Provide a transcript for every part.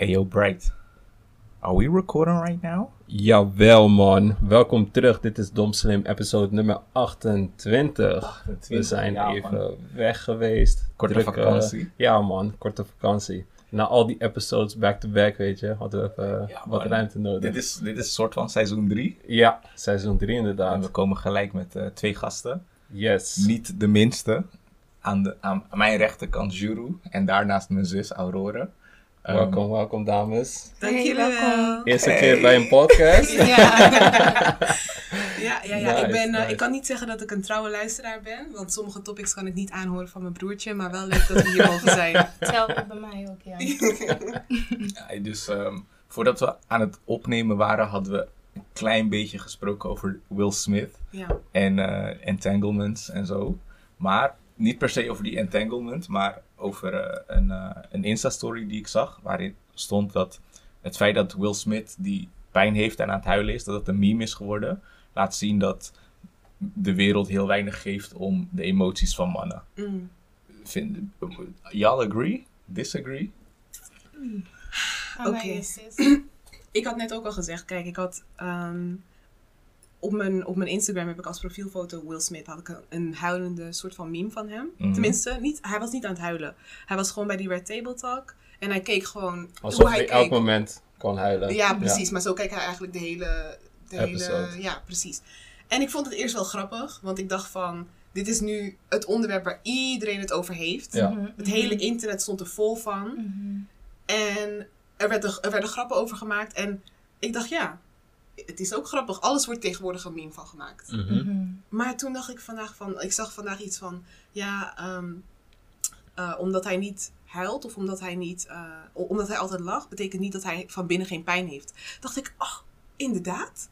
Ayo Bright. Are we recording right now? Jawel man, welkom terug. Dit is Dom Slim, episode nummer 28. 28, We zijn ja, even man. weg geweest. Korte Druk, eh, vakantie. ja man, korte vakantie. Na al die episodes back-to-back, weet je, hadden we even Ja, wat ruimte nodig. Dit is, dit is een soort van seizoen 3. Ja, seizoen 3 En inderdaad. we komen gelijk met eh, twee gasten. Yes. Niet de minste. Aan, de, aan mijn rechterkant Juru. En daarnaast mijn zus Aurora. Ehm, Welkom, welkom dames. Dank Hey, jullie wel. Eerste Hey. keer bij een podcast. Ja, ja, ja, ja. Nice, ik, ben, eh, nice. ik kan niet zeggen dat ik een trouwe luisteraar ben, want sommige topics kan ik niet aanhoren van mijn broertje, maar wel leuk dat we hier mogen zijn. Hetzelfde bij mij ook, ja. Ja, dus ehm, voordat we aan het opnemen waren, hadden we een klein beetje gesproken over Will Smith. Ja, en eh, entanglements en zo. Maar niet per se over die entanglement, maar over eh, een, eh, een Insta-story die ik zag, waarin stond dat het feit dat Will Smith die pijn heeft en aan het huilen is, dat het een meme is geworden, laat zien dat de wereld heel weinig geeft om de emoties van mannen. Mm. Vind, y'all agree? Disagree? Aan Oké. Ik had net ook al gezegd, kijk, ik had ehm, op, mijn, op mijn Instagram heb ik als profielfoto Will Smith, had ik een, een huilende soort van meme van hem. Mhm. Tenminste, niet, hij was niet aan het huilen. Hij was gewoon bij die Red Table Talk en hij keek gewoon Alsof hoe hij hij elk keek. moment kan huilen. Ja, precies. Maar zo kijkt hij eigenlijk de hele... De Episode. hele ja, precies. En ik vond het eerst wel grappig, want ik dacht van... Dit is nu het onderwerp waar iedereen het over heeft. Ja. Mhm, Het hele internet stond er vol van. mhm. En er werden, er werden grappen over gemaakt. En ik dacht, ja, het is ook grappig. Alles wordt tegenwoordig een meme van gemaakt. Mhm. Mhm. Maar toen dacht ik vandaag van... Ik zag vandaag iets van... Ja, ehm, eh, omdat hij niet huilt of omdat hij niet... eh, omdat hij altijd lacht, betekent niet dat hij van binnen geen pijn heeft. Dacht ik, oh, inderdaad.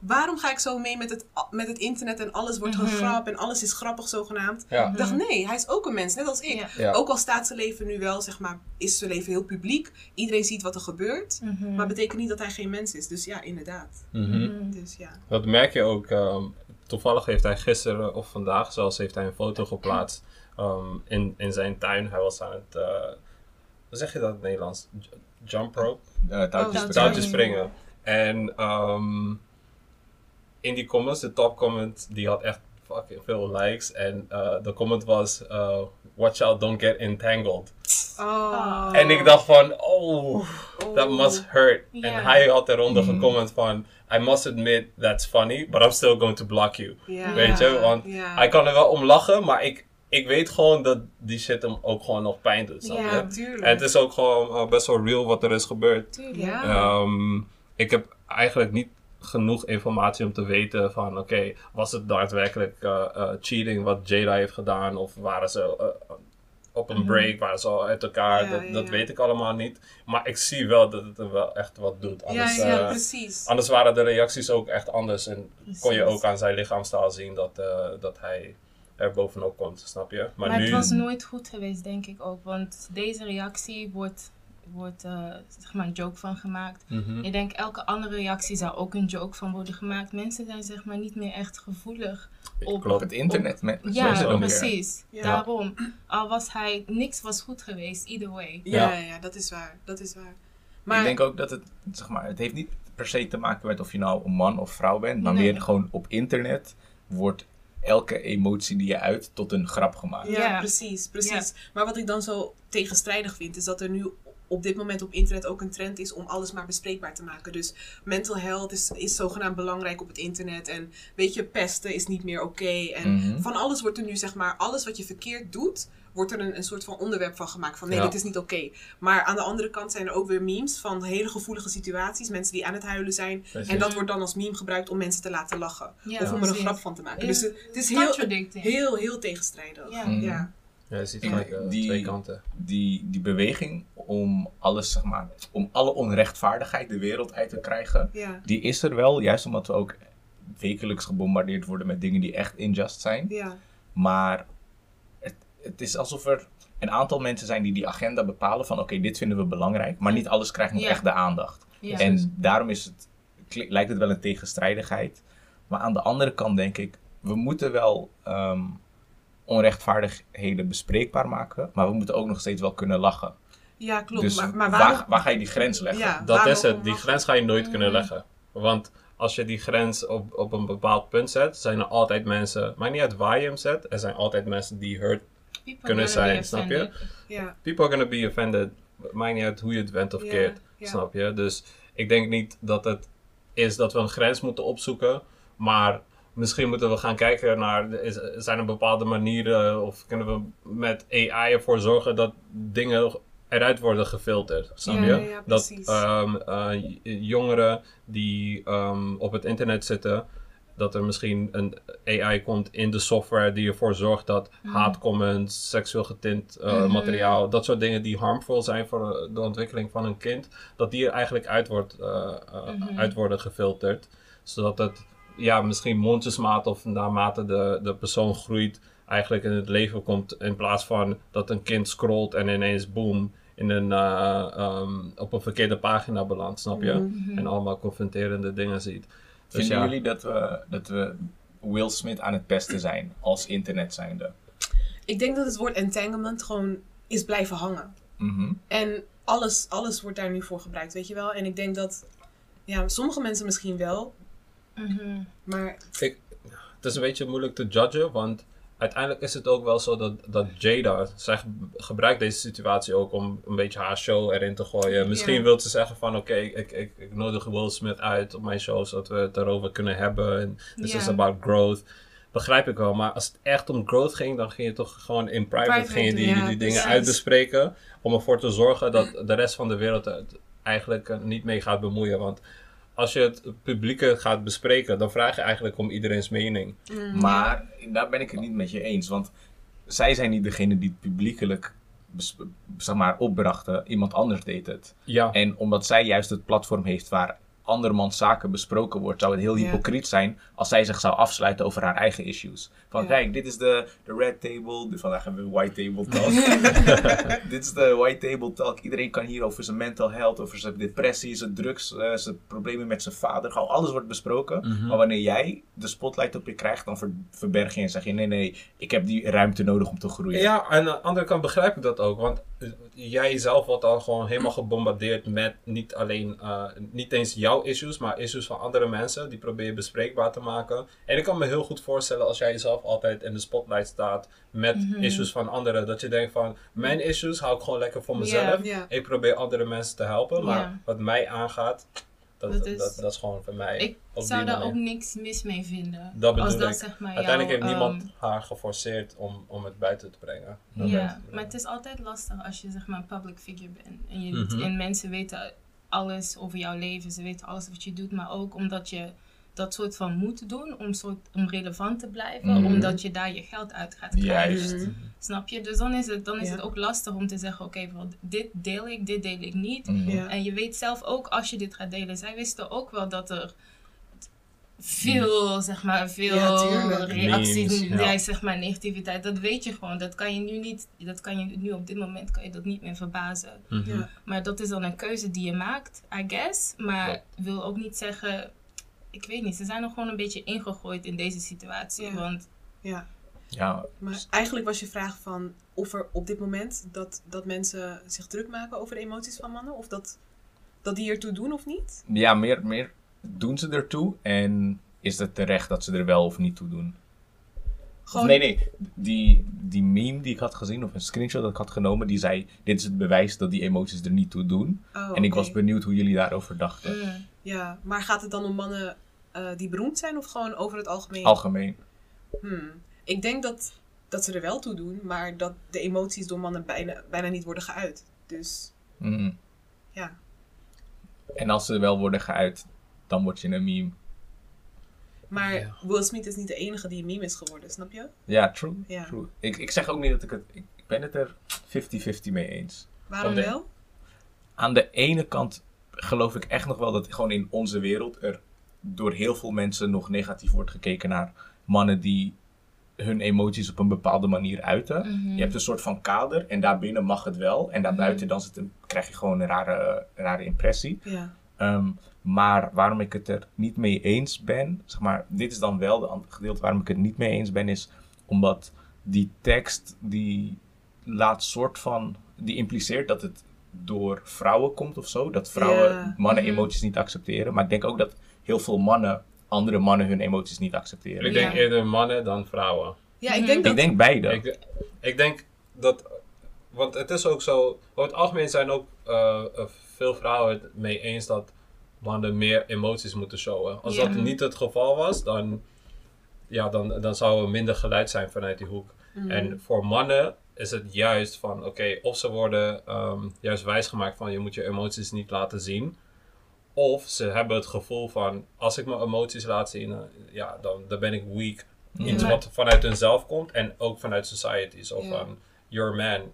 Waarom ga ik zo mee met het, met het internet en alles wordt Mhm. gegrap en alles is grappig zogenaamd? Ja. Ik dacht, nee, hij is ook een mens, net als ik. Ja. Ja. Ook al staat zijn leven nu wel, zeg maar, is zijn leven heel publiek. Iedereen ziet wat er gebeurt. Mhm. Maar betekent niet dat hij geen mens is. Dus ja, inderdaad. Mhm. Mhm. Dus ja. Dat merk je ook. ehm, toevallig heeft hij gisteren of vandaag zelfs heeft hij een foto geplaatst ehm, in, in zijn tuin. Hij was aan het, eh, hoe zeg je dat in het Nederlands? J- Jump rope? Uh, touwtjes Oh, springen. Touwtjes springen. En ehm, in die comments, de top comment, die had echt fucking veel likes. En eh, de comment was, eh, watch out, don't get entangled. Oh. En ik dacht van, oh, Oh. that must hurt. En hij had eronder Mhm. gecomment van, I must admit that's funny, but I'm still going to block you. Weet je, want hij kan er wel om lachen, maar ik, ik weet gewoon dat die shit hem ook gewoon nog pijn doet, Ja, tuurlijk. En het is ook gewoon eh, best wel real wat er is gebeurd. Tuurlijk. Ja. Ehm, ik heb eigenlijk niet genoeg informatie om te weten van, oké, was het daadwerkelijk eh, eh, cheating wat Jada heeft gedaan? Of waren ze eh, op een Mhm. break, waren ze al uit elkaar? Ja, dat, ja, dat ja. weet ik allemaal niet. Maar ik zie wel dat het er wel echt wat doet. Anders, ja, precies. anders waren de reacties ook echt anders. En kon je ook aan zijn lichaamstaal zien dat, dat hij er bovenop komt, snap je? Maar, Maar nu... het was nooit goed geweest, denk ik ook. Want deze reactie wordt, wordt eh, zeg maar een joke van gemaakt. Mhm. Ik denk elke andere reactie zou ook een joke van worden gemaakt. Mensen zijn zeg maar niet meer echt gevoelig op... Het internet. Met, Ja, precies. Ja. Daarom. Al was hij... Niks was goed geweest, either way. Ja, Ja. ja, dat is waar. Dat is waar. Ik Maar denk ook dat het, zeg maar, het heeft niet per se te maken met of je nou een man of vrouw bent, maar Nee. meer gewoon op internet wordt elke emotie die je uit tot een grap gemaakt. Ja, Ja. precies, precies. Maar wat ik dan zo tegenstrijdig vind, is dat er nu op dit moment op internet ook een trend is om alles maar bespreekbaar te maken. Dus mental health is, is zogenaamd belangrijk op het internet. En weet je, pesten is niet meer oké. En Mhm. van alles wordt er nu, zeg maar, alles wat je verkeerd doet, wordt er een, een soort van onderwerp van gemaakt. Van nee, Ja. dit is niet oké. Maar aan de andere kant zijn er ook weer memes van hele gevoelige situaties. Mensen die aan het huilen zijn. Precies. En dat wordt dan als meme gebruikt om mensen te laten lachen. Ja, of om er een grap van te maken. Ja. Dus het, het is heel, heel, heel tegenstrijdig. Ja. Ja. Je ziet eh, die- twee kanten. Die, die beweging om alles, zeg maar, om alle onrechtvaardigheid de wereld uit te krijgen, ja. die is er wel, juist omdat we ook wekelijks gebombardeerd worden met dingen die echt unjust zijn. ja. Maar het, het is alsof er een aantal mensen zijn die die agenda bepalen van oké, dit vinden we belangrijk, maar niet alles krijgt nog Ja. echt de aandacht. Ja. En daarom is het, lijkt het wel een tegenstrijdigheid. Maar aan de andere kant denk ik, we moeten wel ehm, onrechtvaardigheden bespreekbaar maken, maar we moeten ook nog steeds wel kunnen lachen. Ja, klopt. Dus maar, maar waar, waarom... waar ga je die grens leggen? Ja, Dat is het. Die grens ga je nooit kunnen Mhm. leggen. Want als je die grens op, op een bepaald punt zet, zijn er altijd mensen. Maakt niet uit waar je hem zet. Er zijn altijd mensen die hurt. People Kunnen zijn, snap je? People are gonna be offended. Maakt niet uit hoe je het went of keert. Snap je? Dus ik denk niet dat het is dat we een grens moeten opzoeken. Maar misschien moeten we gaan kijken naar. Is, zijn er bepaalde manieren of kunnen we met AI ervoor zorgen dat dingen eruit worden gefilterd? Snap je? ja, ja, dat ehm, eh, jongeren die ehm, op het internet zitten. Dat er misschien een AI komt in de software die ervoor zorgt dat haatcomments, seksueel getint eh, Mhm. materiaal, dat soort dingen die harmful zijn voor eh, de ontwikkeling van een kind, dat die er eigenlijk uit, wordt, Mhm. uit worden gefilterd. Zodat het ja, misschien mondjesmaat of naarmate de, de persoon groeit, eigenlijk in het leven komt. In plaats van dat een kind scrolt en ineens boom in een, eh, ehm, op een verkeerde pagina belandt, snap je? Mhm. En allemaal confronterende dingen ziet. Dus Vinden ja. jullie dat we, dat we Will Smith aan het pesten zijn als internet zijnde? ik denk dat het woord entanglement gewoon is blijven hangen. Mhm. En alles, alles wordt daar nu voor gebruikt, weet je wel. En ik denk dat, ja, sommige mensen misschien wel, Mhm. maar Ik, het is een beetje moeilijk te judgen, want uiteindelijk is het ook wel zo dat, dat Jada, zij ge- gebruikt deze situatie ook om een beetje haar show erin te gooien. Misschien wil ze zeggen van oké, ik, ik, ik nodig Will Smith uit op mijn show, zodat we het erover kunnen hebben. En this is about growth. Begrijp ik wel, maar als het echt om growth ging, dan ging je toch gewoon in private, Private, ging je die, ja, die dingen precies. uitbespreken. Om ervoor te zorgen dat de rest van de wereld er eigenlijk eh, niet mee gaat bemoeien. Want als je het publieke gaat bespreken, dan vraag je eigenlijk om iedereen's mening. Maar daar ben ik het niet met je eens. Want zij zijn niet degene die het publiekelijk zeg maar, opbrachten. Iemand anders deed het. Ja, En omdat zij juist het platform heeft waar andermans zaken besproken wordt, zou het heel Ja. hypocriet zijn als zij zich zou afsluiten over haar eigen issues. Van Ja. kijk, dit is de, de red table, vandaag hebben we white table talk. dit is de white table talk. Iedereen kan hier over zijn mental health, over zijn depressie, zijn drugs, eh, zijn problemen met zijn vader. Gewoon alles wordt besproken. Mhm. Maar wanneer jij de spotlight op je krijgt, dan ver- verberg je en zeg je nee, nee, ik heb die ruimte nodig om te groeien. ja, en aan de andere kant begrijp ik dat ook. Want eh, jij zelf wordt al gewoon helemaal gebombardeerd met niet alleen, eh, niet eens jouw issues, maar issues van andere mensen. Die probeer je bespreekbaar te maken. En ik kan me heel goed voorstellen als jij jezelf altijd in de spotlight staat met Mhm. issues van anderen. Dat je denkt van, mijn issues hou ik gewoon lekker voor mezelf. Ik probeer andere mensen te helpen. Maar wat mij aangaat, dat, Dat is- dat, is gewoon voor mij. Ik zou daar ook niks mis mee vinden. Dat bedoel Als dat ik. zeg maar Uiteindelijk heeft niemand ehm, haar geforceerd om, om het buiten te brengen. Ja, maar het is altijd lastig als je zeg maar een public figure bent. En, je, Mhm. en mensen weten alles over jouw leven, ze weten alles wat je doet, maar ook omdat je dat soort van moet doen om, soort, om relevant te blijven, Mhm. omdat je daar je geld uit gaat krijgen. Juist. Mhm. Snap je? Dus dan is het, dan is Ja. het ook lastig om te zeggen, oké, dit deel ik, dit deel ik niet. Mhm. Ja. En je weet zelf ook, als je dit gaat delen, zij wisten ook wel dat er veel, zeg maar, veel Ja, reacties, Memes, ja. ja. zeg maar, negativiteit, dat weet je gewoon. Dat kan je nu niet, dat kan je nu op dit moment, kan je dat niet meer verbazen. Mhm. Ja. Maar dat is dan een keuze die je maakt, I guess. Maar wil ook niet zeggen, ik weet niet, ze zijn nog gewoon een beetje ingegooid in deze situatie. Ja. Want ja. Ja, Maar eigenlijk was je vraag van of er op dit moment dat, dat mensen zich druk maken over de emoties van mannen, of dat, dat die ertoe doen of niet? ja meer, meer doen ze ertoe en is het terecht dat ze er wel of niet toe doen? Gewoon, Of nee, nee. Die, die meme die ik had gezien, of een screenshot dat ik had genomen, die zei: Dit is het bewijs dat die emoties er niet toe doen. Oh, en ik was benieuwd hoe jullie daarover dachten. mm, Ja, maar gaat het dan om mannen eh, die beroemd zijn of gewoon over het algemeen? Algemeen. Hmm. Ik denk dat, dat ze er wel toe doen, maar dat de emoties door mannen bijna, bijna niet worden geuit. Dus Mhm. ja. En als ze wel worden geuit, dan word je een meme. Maar Ja. Will Smith is niet de enige die een meme is geworden, snap je? Ja, true. Ja. true. Ik, ik zeg ook niet dat ik het. Ik, ik ben het er 50-50 mee eens. Waarom wel? Aan de ene kant geloof ik echt nog wel dat gewoon in onze wereld er door heel veel mensen nog negatief wordt gekeken naar mannen die hun emoties op een bepaalde manier uiten. mhm. Je hebt een soort van kader en daarbinnen mag het wel. En daarbuiten dan zit een, krijg je gewoon een rare, rare impressie. Ja. Ehm, maar waarom ik het er niet mee eens ben, zeg maar, dit is dan wel de an- gedeelte waarom ik het niet mee eens ben, is omdat die tekst die laat soort van, die impliceert dat het door vrouwen komt of zo. Dat vrouwen Ja. mannen Mhm. emoties niet accepteren. Maar ik denk ook dat heel veel mannen andere mannen hun emoties niet accepteren. Ik denk Ja. eerder mannen dan vrouwen. Ja, ik denk dat... Ik denk beide. Ik, ik denk dat, want het is ook zo, over het algemeen zijn ook eh, veel vrouwen het mee eens dat mannen meer emoties moeten showen. Als dat niet het geval was, dan, ja, dan, dan zou er minder geluid zijn vanuit die hoek. Mhm. En voor mannen is het juist van, oké, of ze worden ehm, juist wijsgemaakt van je moet je emoties niet laten zien. Of ze hebben het gevoel van, als ik mijn emoties laat zien, eh, ja, dan, dan ben ik weak. Iets Maar- wat vanuit hunzelf komt en ook vanuit society. Zo Ja. van, you're a man,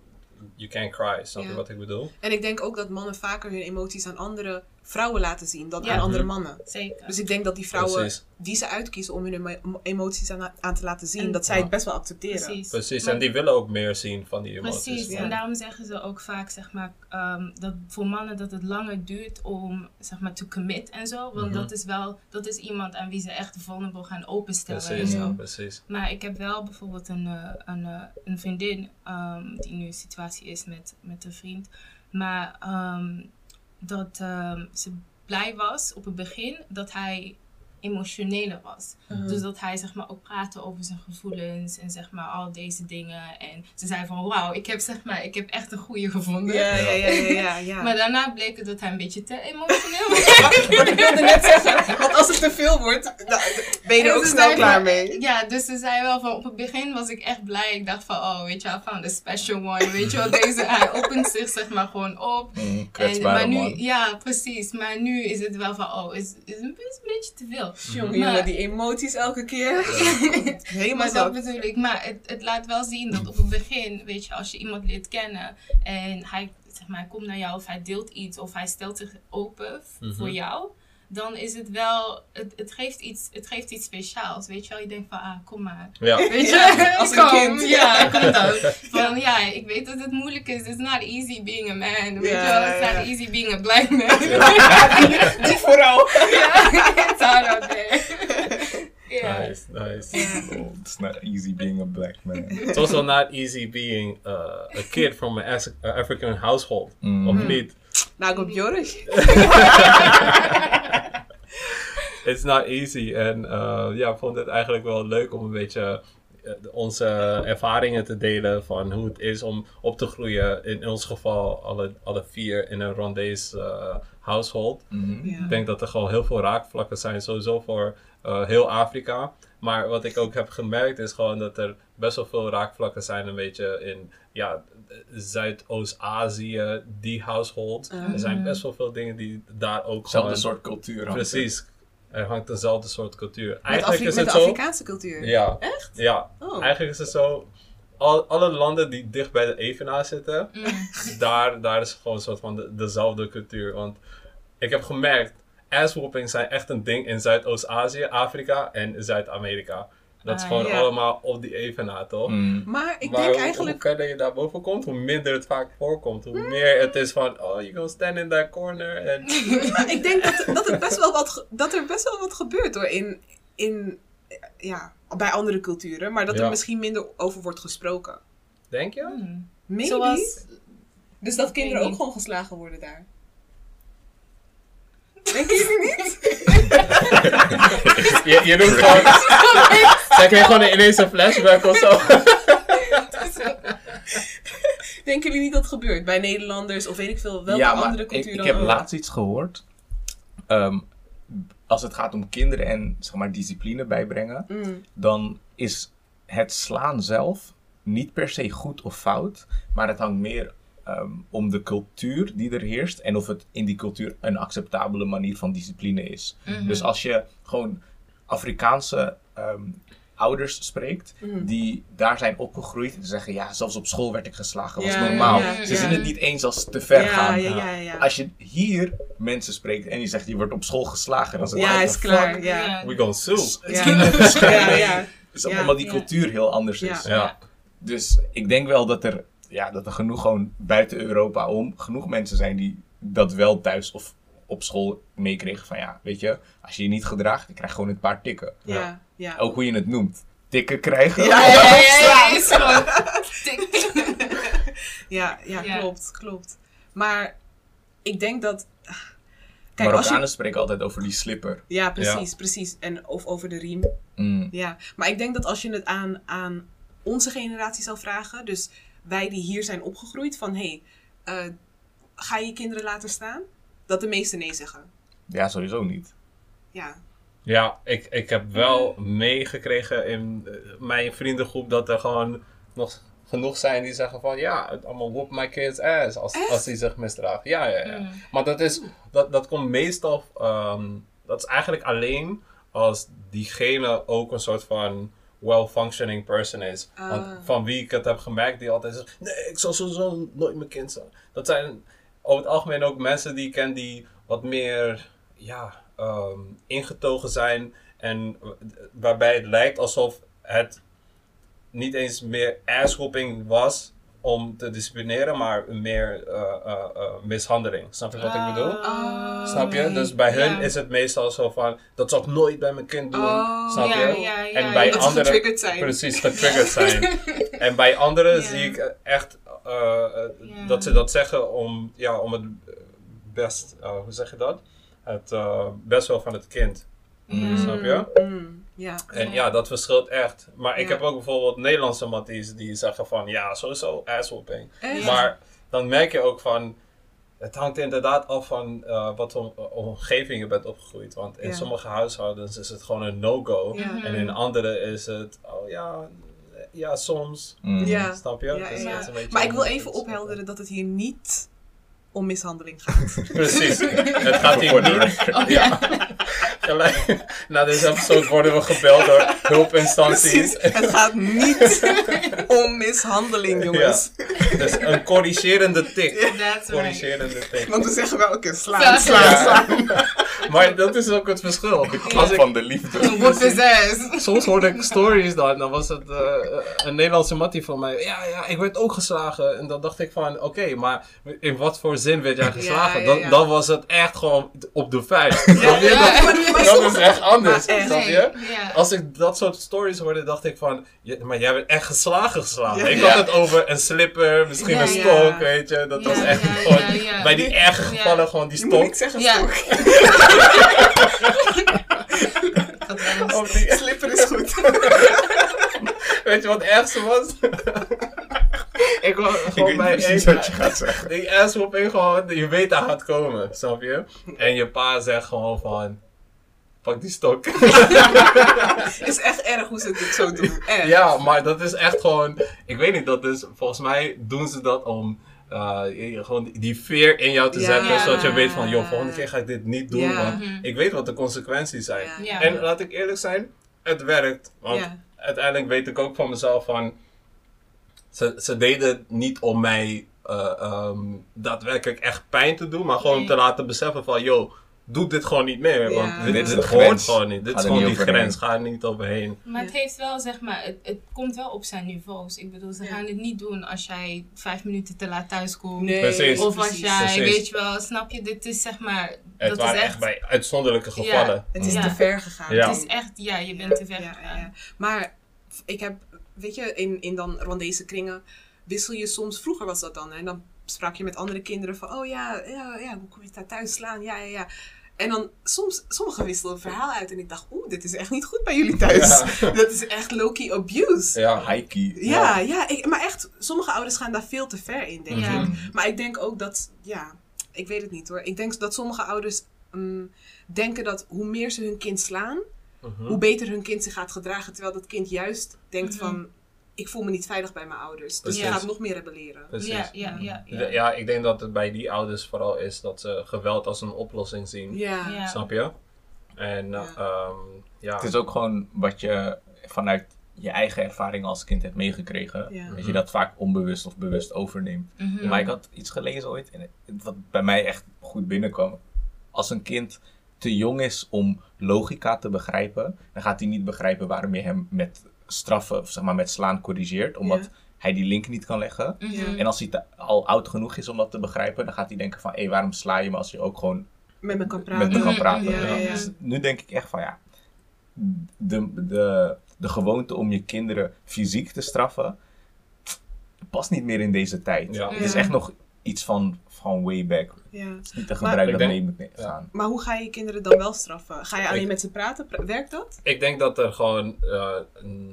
you can't cry. Snap je Ja. wat ik bedoel? En ik denk ook dat mannen vaker hun emoties aan andere vrouwen laten zien dan Ja. aan andere Mhm. mannen. Zeker. Dus ik denk dat die vrouwen Precies. die ze uitkiezen om hun emo- emoties aan, aan te laten zien, En- dat zij Ja. het best wel accepteren. Precies. Precies, Maar- en die willen ook meer zien van die emoties. Precies, ja. en daarom zeggen ze ook vaak, zeg maar, ehm, dat voor mannen dat het langer duurt om, zeg maar, to commit en zo. Want Mhm. dat is wel, dat is iemand aan wie ze echt vulnerable gaan openstellen en Precies, zo. Ja. precies. Maar ik heb wel bijvoorbeeld een, eh, een, eh, een vriendin ehm, die nu een situatie is met, met een vriend. Maar ehm, dat ehm, ze blij was op het begin dat hij emotioneler was. Mhm. Dus dat hij zeg maar ook praatte over zijn gevoelens en zeg maar al deze dingen. En ze zei van wauw, ik heb zeg maar, ik heb echt een goede gevonden. Ja, ja, ja, ja, ja. ja. Maar daarna bleek het dat hij een beetje te emotioneel was. Wat ik wilde net zeggen, want als het te veel wordt, dan ben je er En ook snel klaar van- mee. Ja, dus ze zei wel van op het begin was ik echt blij. Ik dacht van oh, weet je, I found a special one. Weet je wel, deze, hij opent zich zeg maar gewoon op. Mm, En, maar nu, man. ja, precies. Maar nu is het wel van oh, is, is een beetje te veel. Jongen, Maar- jongen, die emoties elke keer. Helemaal Maar dat bedoel ik. Maar het, het laat wel zien dat op het begin, weet je, als je iemand leert kennen en hij, zeg maar, komt naar jou of hij deelt iets of hij stelt zich open Mhm. voor jou, dan is het wel, het, het, geeft iets, het geeft iets speciaals. Weet je wel, je denkt van, ah, kom maar. Ja. Weet je, Ja, als een kom, kind. Ja, kom dan. Van ja, ik weet dat het moeilijk is. It's not easy being a man. Weet Ja, je wel, it's ja. not easy being a black man. Die vooral. ja, it's hard out there. Ja. Nice, nice. Oh, it's not easy being a black man. It's also not easy being uh, a kid from an uh, African household. Mm. Of niet? Nou, ik op Joris. It's not easy. En uh, ja, ik vond het eigenlijk wel leuk om een beetje uh, onze ervaringen te delen van hoe het is om op te groeien. In ons geval alle, alle vier in een Rwandees uh, household. Mhm. Ik denk dat er gewoon heel veel raakvlakken zijn, sowieso voor uh, heel Afrika. Maar wat ik ook heb gemerkt is gewoon dat er best wel veel raakvlakken zijn, een beetje in ja, Zuidoost-Azië, die household. Mhm. Er zijn best wel veel dingen die daar ook Hetzelfde gewoon- soort cultuur. hangt. Precies. Er hangt dezelfde soort cultuur. Met, Eigenlijk Afri- is met het de zo. Afrikaanse cultuur. Ja. Echt? Ja. Oh. Eigenlijk is het zo. Al, alle landen die dicht bij de evenaar zitten, Mm. daar, daar is gewoon een soort van de- dezelfde cultuur. Want ik heb gemerkt, asswhoopings zijn echt een ding in Zuidoost-Azië, Afrika en Zuid-Amerika. Dat is Ah, gewoon ja. allemaal op die evenaar, toch? Mm. Maar ik maar denk hoe- eigenlijk... hoe verder je daar boven komt, hoe minder het vaak voorkomt. Hoe meer het is van, oh, you go stand in that corner. En ik denk dat, dat, er best wel wat, dat er best wel wat gebeurt hoor. In, in, ja, bij andere culturen. Maar dat Ja. er misschien minder over wordt gesproken. denk je? Mm. Maybe. Zoals, Dus dat kinderen ook gewoon geslagen worden daar. Denken jullie niet? je, je doet gewoon, zij kreeg gewoon ineens een flashback of zo. Denken jullie niet dat het gebeurt? Bij Nederlanders of weet ik veel, welke ja, maar andere ik, cultuur ik dan heb ook? laatst iets gehoord. Ehm, als het gaat om kinderen en zeg maar, discipline bijbrengen, Mm. dan is het slaan zelf niet per se goed of fout, maar het hangt meer ehm, om de cultuur die er heerst en of het in die cultuur een acceptabele manier van discipline is. Mhm. Dus als je gewoon Afrikaanse ehm, ouders spreekt, Mhm. die daar zijn opgegroeid en zeggen, ja, zelfs op school werd ik geslagen, was Ja, normaal. ja, Ze ja. zien het niet eens als te ver ja, gaan. ja, ja, ja. Als je hier mensen spreekt en je zegt, je wordt op school geslagen, dan is het Ja, is klaar. We gonna sue. Het is Ja. kinderbescherming. Ja, ja. Dus omdat die Ja. cultuur heel anders Ja. is. Ja. Dus ik denk wel dat er, ja, dat er genoeg gewoon buiten Europa om, genoeg mensen zijn die dat wel thuis of op school meekregen. Van ja, weet je, als je je niet gedraagt, je krijgt gewoon een paar tikken. Ja, ja. Ook hoe je het noemt. Tikken krijgen. Ja, Ja, ja, ja, ja, is gewoon tik. Ja, ja, Ja. klopt, klopt. Maar ik denk dat... Kijk, als Marokkanen je... spreken altijd over die slipper. Ja, precies, precies. En, of over de riem. Mm. Ja, maar ik denk dat als je het aan, aan onze generatie zou vragen, dus wij die hier zijn opgegroeid, van hé, hey, eh, ga je je kinderen laten staan? Dat de meesten nee zeggen. Ja, sowieso niet. Ja, Ja, ik, ik heb wel meegekregen in eh, mijn vriendengroep dat er gewoon nog genoeg zijn die zeggen van ja, het allemaal whoop my kids ass als, Echt? als die zich misdragen. Ja, ja, ja. Mm. Maar dat, is, dat, dat komt meestal, ehm, dat is eigenlijk alleen als diegene ook een soort van well-functioning person is. Want Ah. van wie ik het heb gemerkt, die altijd zegt, nee, ik zal sowieso nooit mijn kind zijn. Dat zijn over het algemeen ook mensen die ik ken die wat meer, ja, ehm, ingetogen zijn. En waarbij het lijkt alsof het niet eens meer asshopping was om te disciplineren, maar meer eh, eh, eh, mishandeling. Snap je wat ik bedoel? Oh, Snap je? nee. Dus bij hun Ja. is het meestal zo van, dat zal ik nooit bij mijn kind doen. Oh, snap ja, je? ja, ja, En bij Dat anderen, getriggerd zijn. precies, getriggerd zijn. En bij anderen zie ik echt dat ze dat zeggen om, ja, om het best, eh, hoe zeg je dat? Het best wel van het kind. Snap je? Mm, ja. En Ja. ja, dat verschilt echt. Maar ik Ja. heb ook bijvoorbeeld Nederlandse matties die zeggen van, ja, sowieso asswhooping. Echt? Maar dan merk je ook van, het hangt inderdaad af van eh, wat voor omgeving je bent opgegroeid. Want in Ja. sommige huishoudens is het gewoon een no-go. Ja. En in andere is het, oh ja, ja, soms. Mm. Ja. Snap je? Ja, Dus is een Maar ik wil even ophelderen dat het hier niet om mishandeling gaat. Precies. het gaat hier niet. Oh, ja. Gelijk, na deze episode worden we gebeld door hulpinstanties. Precies. Het gaat niet om mishandeling, jongens. Dus een corrigerende tik. That's right. Corrigerende tik. Want we zeggen wel, oké, slaan, Slaan. slaan, Ja. Maar dat is ook het verschil. Klap ik, van de liefde. Whoop his ass. soms hoorde ik stories dan, dan was het eh, een Nederlandse mattie van mij. Ja, ja, ik werd ook geslagen. En dan dacht ik van, oké, maar in wat voor zin werd jij geslagen? ja, Dan, ja. dan was het echt gewoon op de vuist. Ja. Dat, dat is echt anders, Maar echt. snap je? Ja. Als ik dat soort stories hoorde, dacht ik van, maar jij bent echt geslagen geslagen. Ja. Ik had het over een slipper, misschien een stok, weet je. Dat was echt gewoon, bij die erge Ja. gevallen gewoon die Je moet stok. niet zeggen Ja. stok. Was- Of die, Slipper is goed. weet je wat het ergste was? ik Ik gewoon weet bij precies één- wat je gaat zeggen. Die asswhooping gewoon, je weet dat gaat komen, snap je? En je pa zegt gewoon van, pak die stok. Het is echt erg hoe ze dit zo doen. Echt. ja, maar dat is echt gewoon, ik weet niet, dat is, volgens mij doen ze dat om eh, gewoon die- veer in jou te Ja. zetten, zodat je weet van, joh, volgende keer ga ik dit niet doen, Ja. want Mhm. ik weet wat de consequenties zijn. Ja. En laat ik eerlijk zijn, het werkt. Want Ja. uiteindelijk weet ik ook van mezelf van... Ze, ze deden het niet om mij eh, ehm, daadwerkelijk echt pijn te doen. Maar gewoon Nee. te laten beseffen van... Yo, doe dit gewoon niet meer. Ja. Want dit, Dit is dit hoort gewoon niet. Dit is gewoon niet die overheen. grens. Ga er niet overheen. Maar het heeft wel, zeg maar, het, het komt wel op zijn niveaus. Ik bedoel, ze Ja. gaan het niet doen als jij vijf minuten te laat thuis komt. Nee, Precies. Of als precies. jij, Precies. weet je wel, snap je, dit is zeg maar, Het dat waren is echt, echt, bij uitzonderlijke gevallen. Het is Ja. te ver gegaan. Ja. het is echt, ja, je bent te ver Ja, gegaan. ja. Maar ik heb, weet je, in, in dan Rwandese kringen wissel je soms, vroeger was dat dan, en dan sprak je met andere kinderen van, oh ja, ja, ja hoe kom je daar thuis slaan? Ja, ja, ja. En dan soms, sommigen wisselden een verhaal uit en ik dacht, oeh, dit is echt niet goed bij jullie thuis. Dat is echt low-key abuse. Ja. Haiki. Ja, ja, ik, maar echt, sommige ouders gaan daar veel te ver in, denk Ja. ik. Maar ik denk ook dat, ja, ik weet het niet hoor. Ik denk dat sommige ouders mm, denken dat hoe meer ze hun kind slaan, Mhm. hoe beter hun kind zich gaat gedragen. Terwijl dat kind juist denkt Mhm. van, ik voel me niet veilig bij mijn ouders. Dus Precies. je gaat nog meer rebelleren. Precies. Ja, ja, ja. Ja. ja. ja, ik denk dat het bij die ouders vooral is dat ze geweld als een oplossing zien. Ja. Ja. Snap je? En Ja. ja. ja. Het is ook gewoon wat je vanuit je eigen ervaring als kind hebt meegekregen. Ja. Dat je dat vaak onbewust of bewust overneemt. Mhm. Maar ik had iets gelezen ooit, en wat bij mij echt goed binnenkwam. Als een kind te jong is om logica te begrijpen, dan gaat hij niet begrijpen waarom je hem met straffen, of zeg maar met slaan corrigeert, omdat Ja. hij die link niet kan leggen. Mhm. En als hij te- al oud genoeg is om dat te begrijpen, dan gaat hij denken van, hé, waarom sla je me als je ook gewoon Met me kan praten. met me kan praten? ja, ja, ja. Dus nu denk ik echt van, ja, de, de, de gewoonte om je kinderen fysiek te straffen, past niet meer in deze tijd. Ja. Het is echt nog iets van, van way back. Ja. Het is niet een Maar- gebruik Ik dat mee moet ja. gaan. Maar hoe ga je kinderen dan wel straffen? Ga je alleen Ik- met ze praten? Pra- Werkt dat? Ik denk dat er gewoon, eh,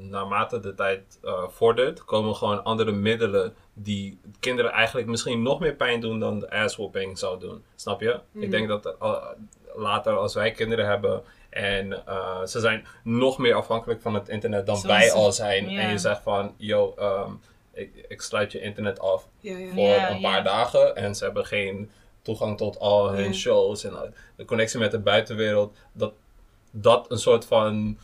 naarmate de tijd eh, vordert, komen gewoon andere middelen die kinderen eigenlijk misschien nog meer pijn doen dan de asswhooping zou doen. Snap je? Mhm. Ik denk dat eh, later als wij kinderen hebben en eh, ze zijn nog meer afhankelijk van het internet dan Zoals wij al zijn. ja. En je zegt van, yo, ehm, ik, ik sluit je internet af Ja, ja. voor Ja, een paar ja. dagen en ze hebben geen toegang tot al hun Ja. shows en de connectie met de buitenwereld, dat dat een soort van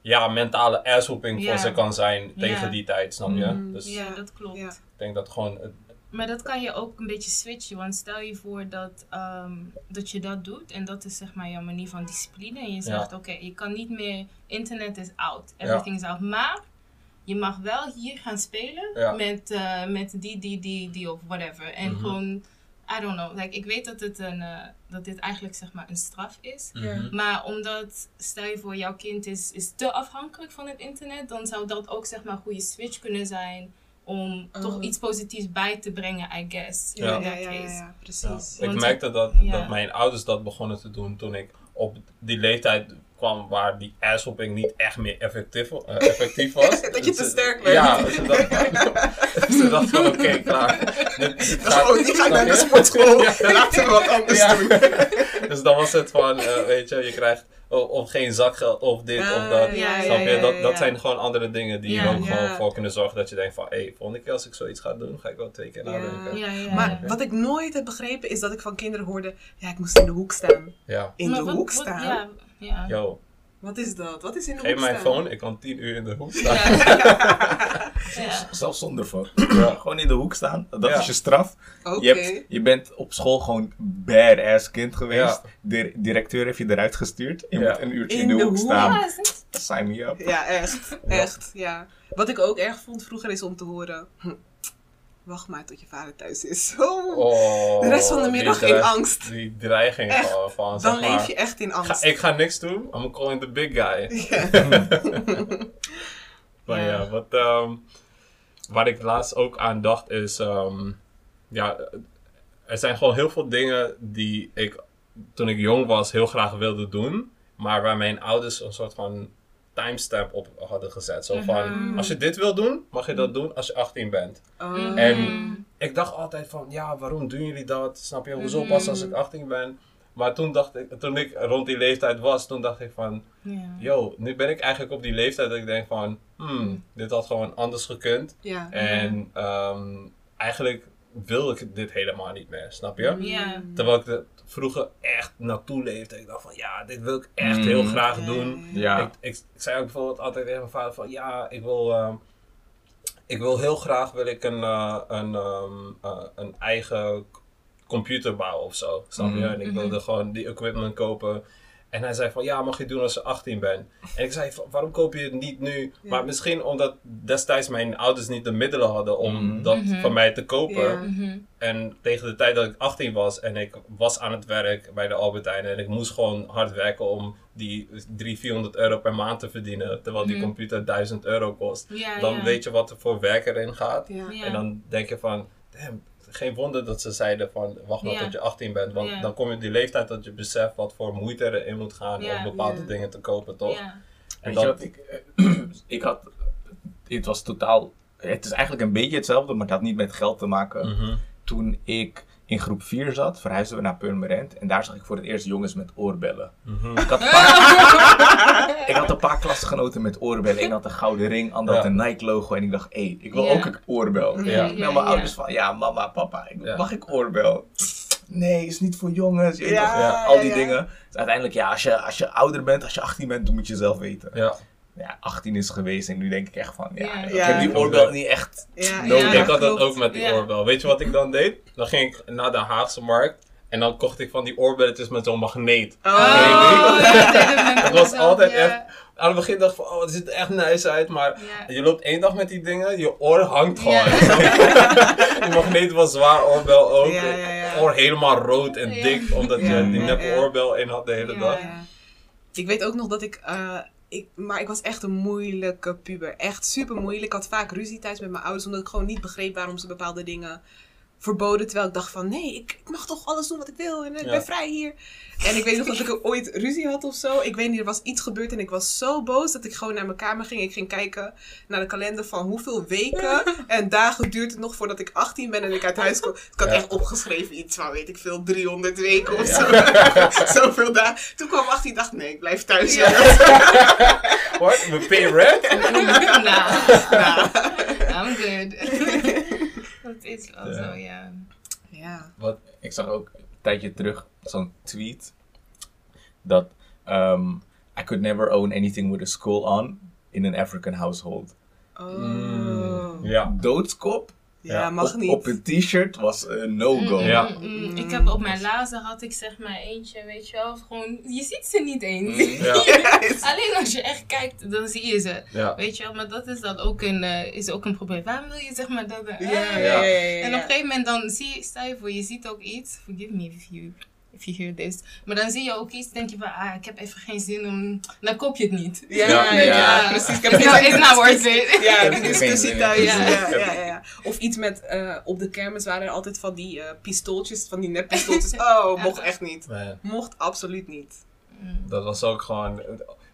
ja, mentale asshooping Ja. voor ze kan zijn Ja. tegen die tijd, snap je? Mhm. Dus Ja, dat klopt. Ik denk dat gewoon, het- Maar dat kan je ook een beetje switchen. Want stel je voor dat, ehm, dat je dat doet. En dat is zeg maar jouw manier van discipline. En je zegt, oké, je kan niet meer... Internet is out. Everything is out. Maar je mag wel hier gaan spelen Ja. met, eh, met die, die, die, die of whatever. En Mhm. gewoon... I don't know. Like, ik weet dat, het een, eh, dat dit eigenlijk zeg maar een straf is. Ja. Maar omdat, stel je voor, jouw kind is, is te afhankelijk van het internet, dan zou dat ook zeg maar een goede switch kunnen zijn om Oh. toch iets positiefs bij te brengen, I guess. Ja, Ja. ja, that ja, ja, case. ja, precies. ik merkte dat, ja. dat mijn ouders dat begonnen te doen toen ik op die leeftijd kwam waar die asshooping niet echt meer effectief, eh, effectief was. Dat je te Dus, sterk werd. Ja, ze dacht, ze dacht van oké, klaar. Dit, dit gaat- Oh, die gaat naar de je? sportschool. Ja. Laten we wat anders Ja. doen. Dus dan was het van, eh, weet je, je krijgt of, of geen zakgeld of dit Ah, of dat. ja, Snap ja, je? ja, Dat, ja, dat ja. zijn gewoon andere dingen die Ja. er ook Ja. gewoon voor kunnen zorgen dat je denkt van, hé, hey, volgende keer als ik zoiets ga doen, ga ik wel twee keer Ja. nadenken. Ja, ja, Maar ja. wat ik nooit heb begrepen is dat ik van kinderen hoorde: ja, ik moest in de hoek staan. Ja. In Maar de wat- hoek wat- staan? Ja, ja. Yo, Wat is dat? Wat is in de geef hoek mijn staan? phone, ik kan tien uur in de hoek staan. Ja. Zelfs zonder phone. Ja. Gewoon in de hoek staan. Dat Ja. is je straf. Oké. Je, hebt, je bent op school gewoon badass kind geweest. Ja. De directeur heeft je eruit gestuurd. Je Ja. moet een uurtje in, In de, de hoek hoek? staan. Ja, is niet- Sign me up. Ja, echt. Echt, ja. Wat ik ook erg vond vroeger is om te horen... hm, wacht maar tot je vader thuis is. Oh, Oh, de rest van de die middag in angst. Die dreiging Echt. van, van Dan zeg maar, leef je echt in ga, angst. ik ga niks doen, I'm calling the big guy. Maar ja, Ja. wat, ehm, waar ik laatst ook aan dacht is, ehm, ja, er zijn gewoon heel veel dingen die ik toen ik jong was heel graag wilde doen, maar waar mijn ouders een soort van timestamp op hadden gezet. Zo van, Mhm. als je dit wil doen, mag je dat doen als je 18 bent. Oh. En- Ik dacht altijd van, ja, waarom doen jullie dat? Snap je, hoezo Mhm. pas als ik 18 ben? Maar toen dacht ik, toen ik rond die leeftijd was, toen dacht ik van, Ja. yo, nu ben ik eigenlijk op die leeftijd dat ik denk van, hmm, dit had gewoon anders gekund. En ehm, eigenlijk wil ik dit helemaal niet meer, snap je? Terwijl ik er vroeger echt naartoe leefde. Ik dacht van, ja, dit wil ik echt Mm. heel graag doen. Ja. Ik, ik, ik zei ook bijvoorbeeld altijd tegen mijn vader van, ja, ik wil, ehm, ik wil heel graag wil ik een, eh, een, ehm, eh, een eigen computer bouwen of zo, snap je? Mhm. En ik wilde gewoon die equipment kopen. En hij zei van, ja, mag je doen als je 18 bent. En ik zei, van, waarom koop je het niet nu? Ja. Maar misschien omdat destijds mijn ouders niet de middelen hadden om Mhm. dat Mhm. van mij te kopen. Ja. Mhm. En tegen de tijd dat ik 18 was en ik was aan het werk bij de Albertijn en ik moest gewoon hard werken om die 300, 400 euro per maand te verdienen, terwijl die computer 1000 euro kost. Ja, Dan ja. weet je wat er voor werk erin gaat. Ja. Ja. En dan denk je van, damn, geen wonder dat ze zeiden van, wacht maar Ja. tot je 18 bent. Want Ja. dan kom je op die leeftijd dat je beseft wat voor moeite erin moet gaan Ja. om bepaalde Ja. dingen te kopen, toch? Ja. En Weet je dat, wat ik... eh, ik had... Het was totaal... Het is eigenlijk een beetje hetzelfde, maar het had niet met geld te maken. Mhm. Toen ik in groep 4 zat, verhuisden we naar Purmerend. En daar zag ik voor het eerst jongens met oorbellen. Mhm. Ik had een paar, ik had een paar klasgenoten met oorbellen. Eén had een gouden ring, ander had een Nike logo. En ik dacht, hé, hey, ik wil Ja. ook een oorbel. Ja. Ik mijn ouders van, ja mama, papa, ik, Ja. mag ik oorbel? Nee, is niet voor jongens. Ja, toch, ja, al die ja. dingen. Dus uiteindelijk, ja, als je, als je ouder bent, als je 18 bent, dan moet je zelf weten. Ja. Ja, 18 is geweest en nu denk ik echt van, ja, Ja. ik Ja. heb die oorbel niet echt Ja, nodig. Ja, ik had dat ook met die Ja. oorbel. Weet je wat ik dan deed? Dan ging ik naar de Haagse markt en dan kocht ik van die oorbelletjes met zo'n magneet. Oh, Oh, ja, dat was altijd ja. echt- Aan het begin dacht ik van, oh, het ziet er echt nice uit, maar Ja. je loopt één dag met die dingen, je oor hangt gewoon. Die magneet was zwaar, oorbel ook. Oor helemaal rood en dik, omdat je die ja. oorbel in had de hele dag. Ik weet ook nog dat ik, eh, ik. Maar ik was echt een moeilijke puber. Echt super moeilijk. Ik had vaak ruzie thuis met mijn ouders, omdat ik gewoon niet begreep waarom ze bepaalde dingen verboden. Terwijl ik dacht van, nee, ik, ik mag toch alles doen wat ik wil. En ik Ja. ben vrij hier. En ik weet nog dat ik ooit ruzie had of zo. Ik weet niet, er was iets gebeurd en ik was zo boos dat ik gewoon naar mijn kamer ging. Ik ging kijken naar de kalender van hoeveel weken en dagen duurt het nog voordat ik 18 ben en ik uit huis kom. Ik had Ja. echt opgeschreven iets van, weet ik veel, 300 weken of zo. Zoveel dagen. Toen kwam 18 dacht nee, ik blijf thuis. Ja. What? We pay rent? nou, Ja. I'm good. Dat is wel Ja. zo, ja. ja. Wat? Ik zag ook een tijdje terug zo'n tweet dat ehm, I could never own anything with a skull on in an African household. Oh. Mm, ja. Doodskop Ja, Ja, mag op, niet. op een t-shirt was een no-go. Mm, Ja. mm, mm. Ik heb op mijn lazen had ik zeg maar eentje, weet je wel. Gewoon, je ziet ze niet eens. Mm. Ja. Alleen als je echt kijkt, dan zie je ze. Ja. Weet je wel, maar dat is dan ook een, eh, is ook een probleem. Waarom wil je zeg maar dat... eh, Ja. En op een gegeven moment dan zie je, stel je voor, je ziet ook iets. Forgive me if you, if you hear this. Maar dan zie je ook iets, denk je van, ah, ik heb even geen zin om... Dan koop je het niet. Ja, Ja, ja, ja. precies. Ik heb It's geen not, worth it. Ja, Ik die heb discussie geen zin in thuis. Ja, ja, ja, ja. Of iets met, eh, op de kermis waren er altijd van die eh, pistooltjes, van die neppistooltjes. Oh, mocht echt niet. Nee. Mocht absoluut niet. Mm. Dat was ook gewoon.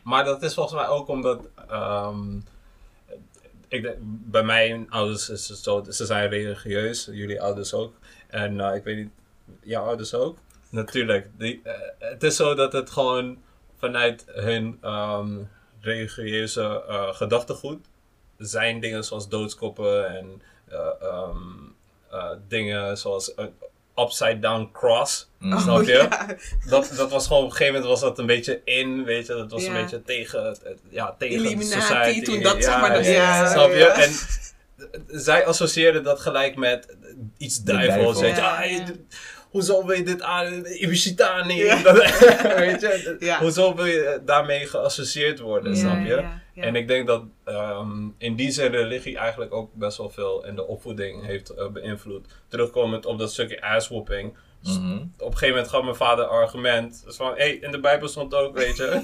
Maar dat is volgens mij ook omdat. ehm, ik, denk- bij mijn ouders is het zo, ze zijn religieus, jullie ouders ook. En eh, ik weet niet, jouw ouders ook? Natuurlijk. Die, eh, het is zo dat het gewoon vanuit hun ehm, religieuze eh, gedachtegoed zijn dingen zoals doodskoppen en eh, ehm, eh, dingen zoals een upside down cross. Mm. Snap je? Oh, ja. dat, dat was gewoon op een gegeven moment was dat een beetje in, weet je, dat was Ja. een beetje tegen, ja, tegen Illuminati, de society. toen dat, ja, zeg maar, dat- ja, ja, snap je? En zij associeerden dat gelijk met iets duivels, duivel. weet je. Ja, Ah, Hoezo wil je dit aan, Ibishitani, Ja. Weet je, Ja. hoezo wil je daarmee geassocieerd worden, Ja, snap je? Ja, ja. En ik denk dat ehm, in die zin religie eigenlijk ook best wel veel in de opvoeding heeft eh, beïnvloed. Terugkomend op dat stukje asswhooping. Mhm. Op een gegeven moment gaf mijn vader een argument. Dus van, hé, hey, in de Bijbel stond ook, weet je.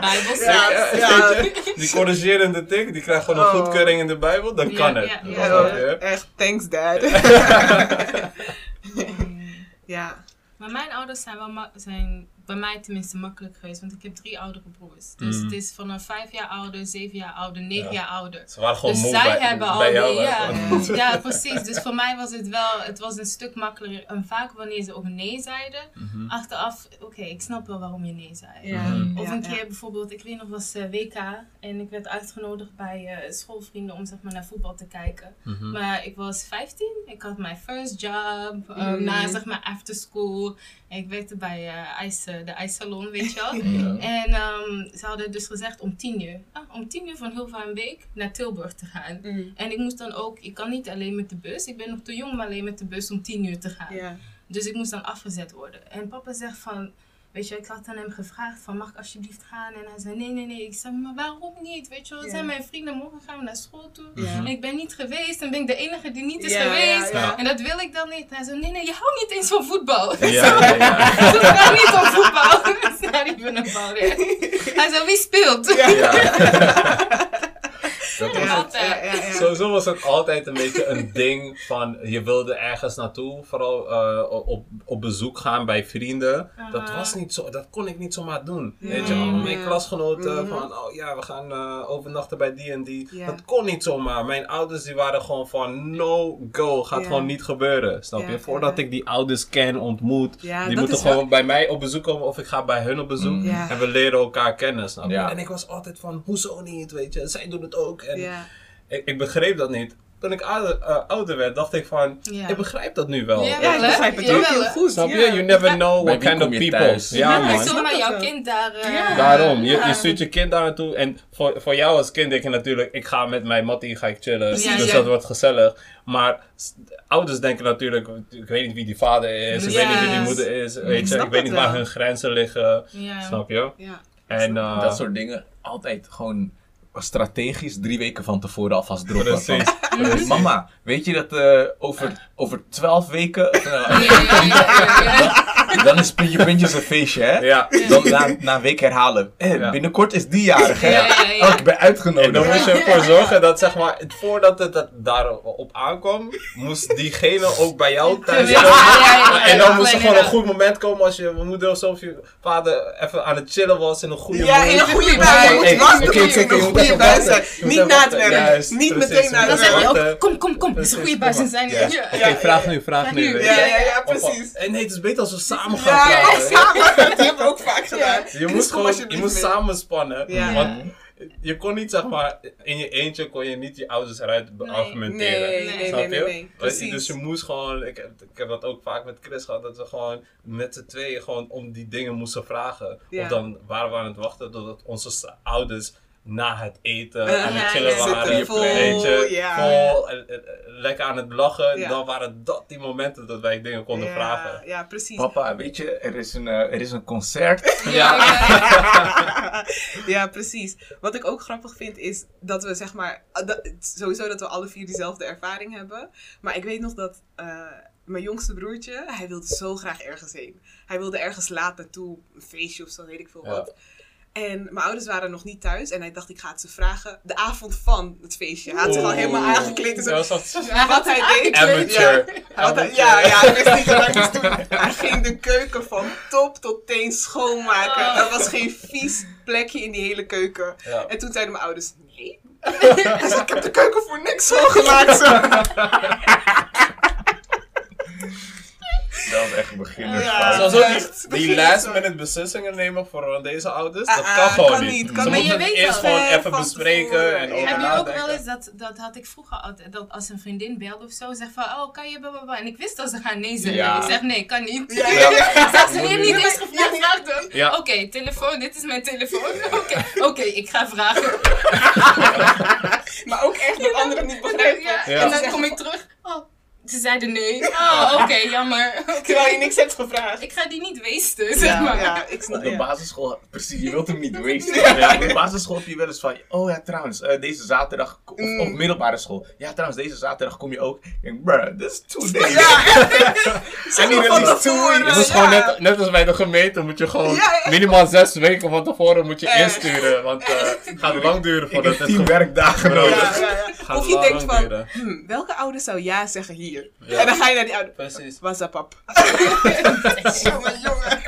Bijbel Ja, zegt. ja. Weet je, Die corrigerende tik, die krijgt gewoon een Oh. goedkeuring in de Bijbel, dan Ja, kan het. ja, ja. Echt, thanks dad. Mm. ja. Maar mijn ouders zijn, wel zijn bij mij tenminste makkelijk geweest, want ik heb drie oudere broers. Dus Mm. het is vanaf vijf jaar ouder, zeven jaar ouder, negen Ja. jaar ouder. Ze waren gewoon Dus moe zij bij, hebben al bij die- ja. van- Ja, precies. Dus voor mij was het wel, het was een stuk makkelijker. En vaak wanneer ze ook nee zeiden, Mhm. achteraf, oké, ik snap wel waarom je nee zei. Ja, Mhm. Of een ja. keer bijvoorbeeld, ik weet nog, was eh, WK en ik werd uitgenodigd bij eh, schoolvrienden om zeg maar naar voetbal te kijken. Mhm. Maar ik was 15, ik had mijn first job, eh, Mm. na zeg maar after school. Ik werkte bij eh, ijs, eh, de ijssalon, weet je wel. Ja. En ehm, ze hadden dus gezegd om 10 uur, ah, om 10 uur van Hilvarenbeek naar Tilburg te gaan. Mm. En ik moest dan ook, ik kan niet alleen met de bus, ik ben nog te jong om alleen met de bus om 10 uur te gaan. Ja. Dus ik moest dan afgezet worden. En papa zegt van, weet je, ik had aan hem gevraagd van, mag ik alsjeblieft gaan? En hij zei, nee, nee, nee. Ik zei, maar waarom niet? Weet je wel, zijn mijn vrienden, morgen gaan we naar school toe. Ja. En ik ben niet geweest en ben ik de enige die niet is geweest. En dat wil ik dan niet. En hij zei, nee, nee, je houdt niet eens van voetbal. Ja, ja, ja. Het gaat niet om voetbal. It's not even about it. Hij zei, wie speelt? Dat Ja. was- altijd. ja, ja, ja. Sowieso was het altijd een beetje een ding van je wilde ergens naartoe, vooral eh, op, op bezoek gaan bij vrienden. Dat was niet zo, dat kon ik niet zomaar doen. Ja. Weet je, al mijn klasgenoten Mhm. van, oh ja, we gaan eh, overnachten bij die en die. Dat kon niet zomaar. Mijn ouders die waren gewoon van, no go, gaat gewoon niet gebeuren. Snap je? Voordat ik die ouders ken, ontmoet, die moeten wel- gewoon bij mij op bezoek komen of ik ga bij hun op bezoek. Mm. En we leren elkaar kennen, snap je? En ik was altijd van, hoezo niet, weet je? Zij doen het ook. En Ja. ik, ik begreep dat niet. Toen ik ouder, eh, ouder werd, dacht ik van, Ja. ik begrijp dat nu wel. Ja, Ja, ik begrijp het Ja, ook heel goed. Snap ja. je? You never know what kind of people. thuis? Ja, Ja, man. maar zomaar jouw kind daar... eh, Ja. Daarom, je, je stuurt je kind daar naartoe. En voor, voor jou als kind denk je natuurlijk, ik ga met mijn mattie ga ik chillen. Dus ja. dat wordt gezellig. Maar ouders denken natuurlijk, ik weet niet wie die vader is, ik weet niet wie die moeder is. Weet je, ik weet niet waar hun grenzen liggen. Ja. Snap je? Ja. En, eh, dat soort dingen altijd gewoon strategisch drie weken van tevoren alvast droppen. Precies. Van, Mama, weet je dat eh, over, over twaalf weken... eh, Ja, ja, ja, ja, ja. Dan is Puntje Puntjes een feestje, hè? Ja. Dan na, na een week herhalen. Eh, Ja. Binnenkort is die jarig, hè? Ja, ja, ja. Oh, ik ben uitgenodigd. En dan moest je ervoor zorgen dat, zeg maar, het- voordat het dat daarop aankwam, moest diegene ook bij jou thuis komen. ja, ja, ja, En dan moest er gewoon een goed moment komen als je moeder of zo, of je vader even aan het chillen was in een goede Ja, in een goede bui. Je moet een goede bui zijn. Niet na het werk. Niet meteen na het moet zeg je werk. kom, kom, kom, het is een goede en zijn. Ja. Vraag nu, vraag Vraag nu. Ja, ja, precies. En nee, het is beter als we samen gaan Ja, ja, praten. samen. Dat hebben we ook vaak gedaan. Je moest gewoon, je moest samenspannen. Ja. Want je kon niet, zeg maar, in je eentje kon je niet je ouders eruit Nee. argumenteren. Nee, Nee. nee, Snap nee. Dus je moest gewoon, ik heb, ik heb dat ook vaak met Chris gehad, dat we gewoon met z'n tweeën gewoon om die dingen moesten vragen. Ja. Of dan waren we aan het wachten totdat onze ouders na het eten Uh, aan het ja, chillen ja. waren. Vol, je, ja. vol, en- en- en lekker aan het lachen. Ja. Dan waren dat die momenten dat wij dingen konden ja, vragen. Ja, precies. Papa, weet je, er is een, eh, er is een concert. Ja, ja, ja, precies. Wat ik ook grappig vind is dat we zeg maar, dat, sowieso dat we alle vier diezelfde ervaring hebben. Maar ik weet nog dat eh, mijn jongste broertje, hij wilde zo graag ergens heen. Hij wilde ergens laat naartoe, een feestje of zo, weet ik veel Ja. wat. En mijn ouders waren nog niet thuis en hij dacht ik ga het ze vragen de avond van het feestje. Hij had zich al helemaal aangekleed zo. Dat was wat- Wat hij deed. Amateur. Ja, wat hij- ja, ja, hij wist niet wat hij moest doen. Hij ging de keuken van top tot teen schoonmaken. Oh. Er was geen vies plekje in die hele keuken. Ja. En toen zeiden mijn ouders, nee. Hij zei, ik heb de keuken voor niks schoongemaakt. Dat was echt een Ja. beginnersfout. Zoals ook echt. die Begin last minute beslissingen nemen voor deze ouders, Ah, dat ah, kan gewoon kan niet. Ze kan niet. moeten Maar je het weet eerst wel. gewoon Ver even bespreken en over Heb je ook wel eens, dat, dat had ik vroeger altijd, dat als een vriendin belde of zo, zeg van, oh, kan je blablabla. En ik wist dat ze gaan nee zeggen. Ik zeg, nee, kan niet. Ja, ja, ja. Zelfs weer Moet niet eens gevraagd dan. Ja. Oké, telefoon, dit is mijn telefoon. Oké, oké, ik ga vragen. Maar ook echt dat anderen niet begrijpen. Ja, Ja. En dan kom ik terug. Oh, ze zeiden nee. Oh, oké, jammer. Terwijl je niks hebt gevraagd. Ik ga die niet wasten, zeg Ja, maar. ja, ik snap Op de ja. basisschool, precies, je wilt hem niet wasten. Ja. Op de basisschool heb je wel eens van, oh ja, trouwens, eh, deze zaterdag, of Mm. op middelbare school. Ja, trouwens, deze zaterdag kom je ook. Ik denk, bruh, this is two days. Zeg niet maar van released tevoren, Je moet ja. gewoon net, net als bij de gemeente, moet je gewoon Ja, ja. minimaal zes weken van tevoren moet je Eh. insturen. Want eh, het gaat lang duren voordat het werkdagen Ja. nodig. Ja, ja, ja. Of je denkt van, hmm, welke ouder zou ja zeggen hier? Ja. En dan ga je naar die ouder. Precies. Was up, pap? jongen, jongen.